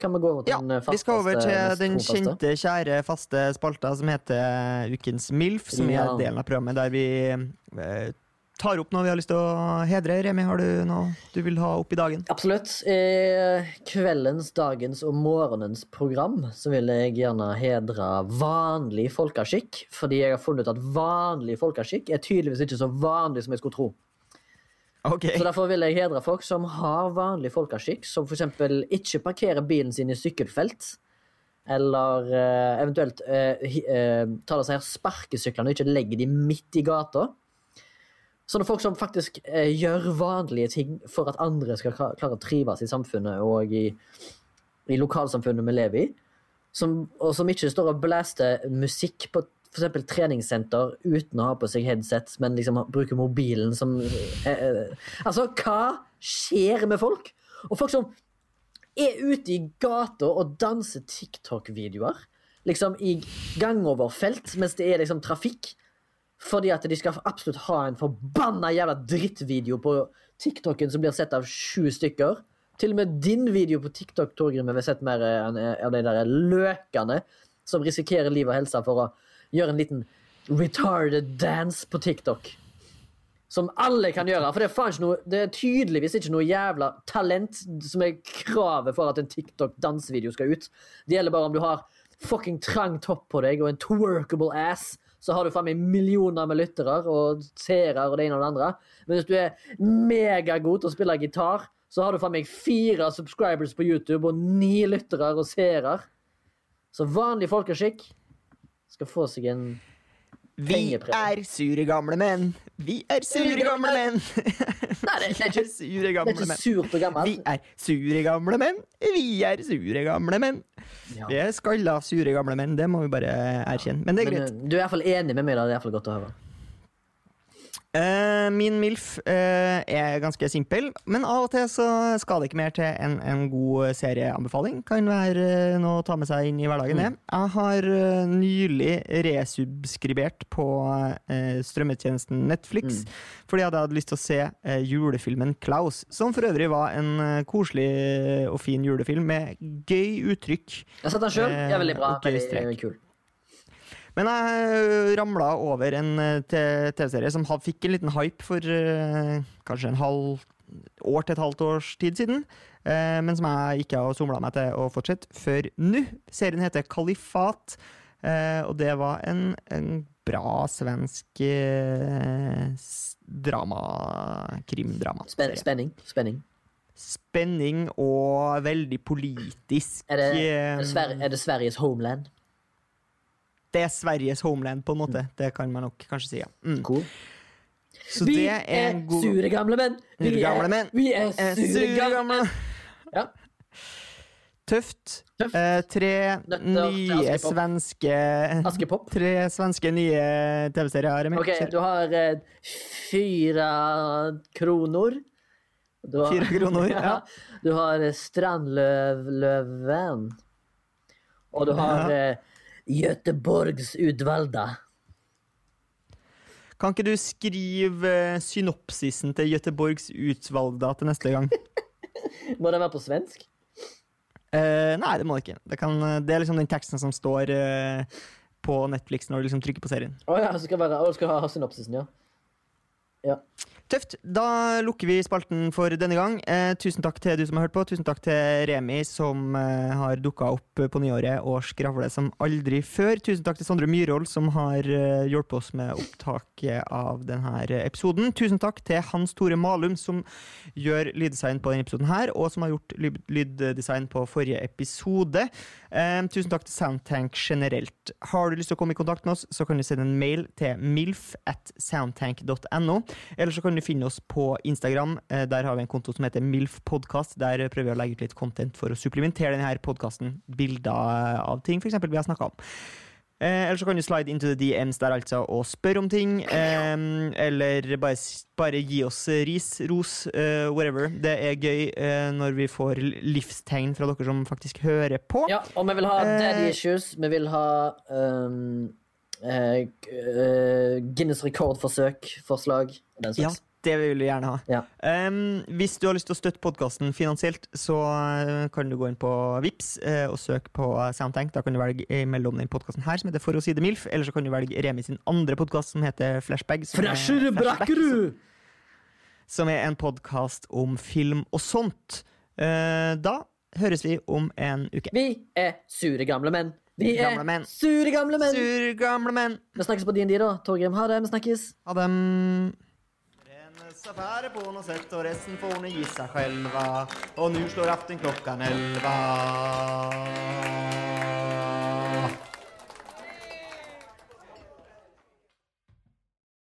Kan vi gå over til Ja, den vi skal over til den kjente, kjære, faste spalta som heter Ukens MILF, som Ja. er delen av programmet der vi eh, tar opp noe vi har lyst til å hedre. Remi, har du noe du vil ha opp i dagen? Absolutt. I kveldens, dagens og morgenens program så vil jeg gjerne hedre vanlig folkeskikk, fordi jeg har funnet ut at vanlig folkeskikk er tydeligvis ikke så vanlig som jeg skulle tro. Okay. Så Derfor vil jeg hedre folk som har vanlig folkeskikk, som f.eks. ikke parkerer bilen sin i sykkelfelt. Eller eh, eventuelt eh, hi- eh, tar seg her sparkesyklene ikke legger de midt i gata. Sånne folk som faktisk eh, gjør vanlige ting for at andre skal kla- klare å trives i samfunnet og i, i lokalsamfunnet vi lever i. Som, og som ikke står og blaster musikk på f.eks. treningssenter uten å ha på seg headset, men liksom bruker mobilen som eh, eh, Altså, hva skjer med folk? Og folk som er ute i gata og danser TikTok-videoer. Liksom i gangoverfelt mens det er liksom trafikk. Fordi at de skal absolutt ha en forbanna jævla drittvideo på TikToken som blir sett av sju stykker. Til og med din video på TikTok Torgrim, har vi sett mer eh, enn av de der løkene som risikerer liv og helse for å gjøre en liten retarded dance på TikTok. Som alle kan gjøre. For det er, noe, det er tydeligvis ikke noe jævla talent som er kravet for at en TikTok-dansevideo skal ut. Det gjelder bare om du har fucking trang topp på deg og en twerkable ass. Så har du faen meg millioner med lyttere og seere og det ene og det andre. Men hvis du er megagod til å spille gitar, så har du faen meg fire subscribers på YouTube og ni lyttere og seere. Så vanlig folkeskikk skal få seg en Vi er sure gamle menn. Vi er sure gamle menn. Nei, det, er ikke, sure gamle menn. surt og Vi er sure gamle menn. Vi er sure gamle menn. Vi er skalla, sure gamle menn. Det må vi bare erkjenne. Men det er greit. eh, du er iallfall enig med meg. da, Det er i hvert fall godt å høre. Eh, min MILF uh, er ganske simpel, men av og til så skal det ikke mer til enn en god serieanbefaling. Kan være uh, noe å ta med seg inn i hverdagen. det. Jeg har eh, nylig resubskribert på eh, strømmetjenesten Netflix, fordi jeg hadde lyst til å se eh, julefilmen Klaus, som for øvrig var en eh, koselig og fin julefilm med gøy uttrykk. Jeg har sett den sjøl. Eh, veldig bra. Veldig, veldig kul. Men jeg ramla over en eh, TV-serie som fikk en liten hype for eh, kanskje en halv år til et halvt års tid siden, eh, men som jeg ikke har somla meg til å fortsette før nå. Serien heter Kalifat, og det var en, en bra svensk drama, krimdrama. Spen spenning. Spenning. Spenning og veldig politisk. Er det, er det, Sver er det Sveriges homeland? Det er Sveriges homeland, på en måte. Det kan man nok kanskje si, ja. Mm. Cool. Så Vi det er, er god sure gamle menn! Vi gamle er, menn. vi er Eh, sure, sure gamle gamle menn! Ja. Tøft. Tøft. Eh, tre Nøtter nye svenske Askepop. Tre svenske nye TV-serier. Ok, du har eh, fire kroner. Du har, Fire kroner, ja. Du har Strandløven. Og du har Ja. eh, Göteborgs utvalgte. Kan ikke du skrive eh, synopsisen til Göteborgs utvalgda til neste gang? Må den være på svensk? Eh, nei, det må det ikke. Det, kan, det er liksom den teksten som står eh, på Netflix når du liksom trykker på serien. Å ja, så skal, være, skal ha synopsisen, ja. ja. Tøft. Da lukker vi spalten for denne gang. Eh, tusen takk til du som har hørt på. Tusen takk til Remi, som eh, har dukka opp på nyåret og skravler som aldri før. Tusen takk til Sondre Myhrvold, som har eh, hjulpet oss med opptaket av denne episoden. Tusen takk til Hans Tore Malum, som gjør lyddesign på denne episoden her, og som har gjort lyd lyddesign på forrige episode. Eh, tusen takk til Soundtank generelt. Har du lyst til å komme i kontakt med oss, så kan du sende en mail til milf at soundtank.no, eller så kan kan du finne oss på Instagram. Eh, Der har vi en konto som heter MILF Podcast. Der prøver vi å legge ut litt content for å supplementere denne podkasten. Bilder av ting for eksempel, vi har snakka om. Eh, eller så kan du slide into the DMs der altså og spørre om ting. Eh, eller bare, bare gi oss ris, ros, eh, whatever. Det er gøy eh, når vi får livstegn fra dere som faktisk hører på. Ja, og vi vil ha Eh. daddy issues. Vi vil ha um, eh, eh, Guinness rekordforsøk, forslag og den Ja, det vil vi gjerne ha. Ja. Um, hvis du har lyst til å støtte podkasten finansielt, så uh, kan du gå inn på Vips uh, og søke på Soundtank. Da kan du velge mellom den podkasten her, som heter For å si det MILF, eller så kan du velge Remi sin andre podkast, som heter Flashbag. Som er, Flashback, som er en podkast om film og sånt. Uh, da høres vi om en uke. Vi er sure gamle menn. Vi er Gamle menn. sure gamle menn. Sur gamle menn. Vi snakkes på DND, da. Torgrim, ha det. Vi snakkes. Ha dem. Rennes affärer på något sätt och resten får ni gissa själva. Och nu slår afton klockan elva.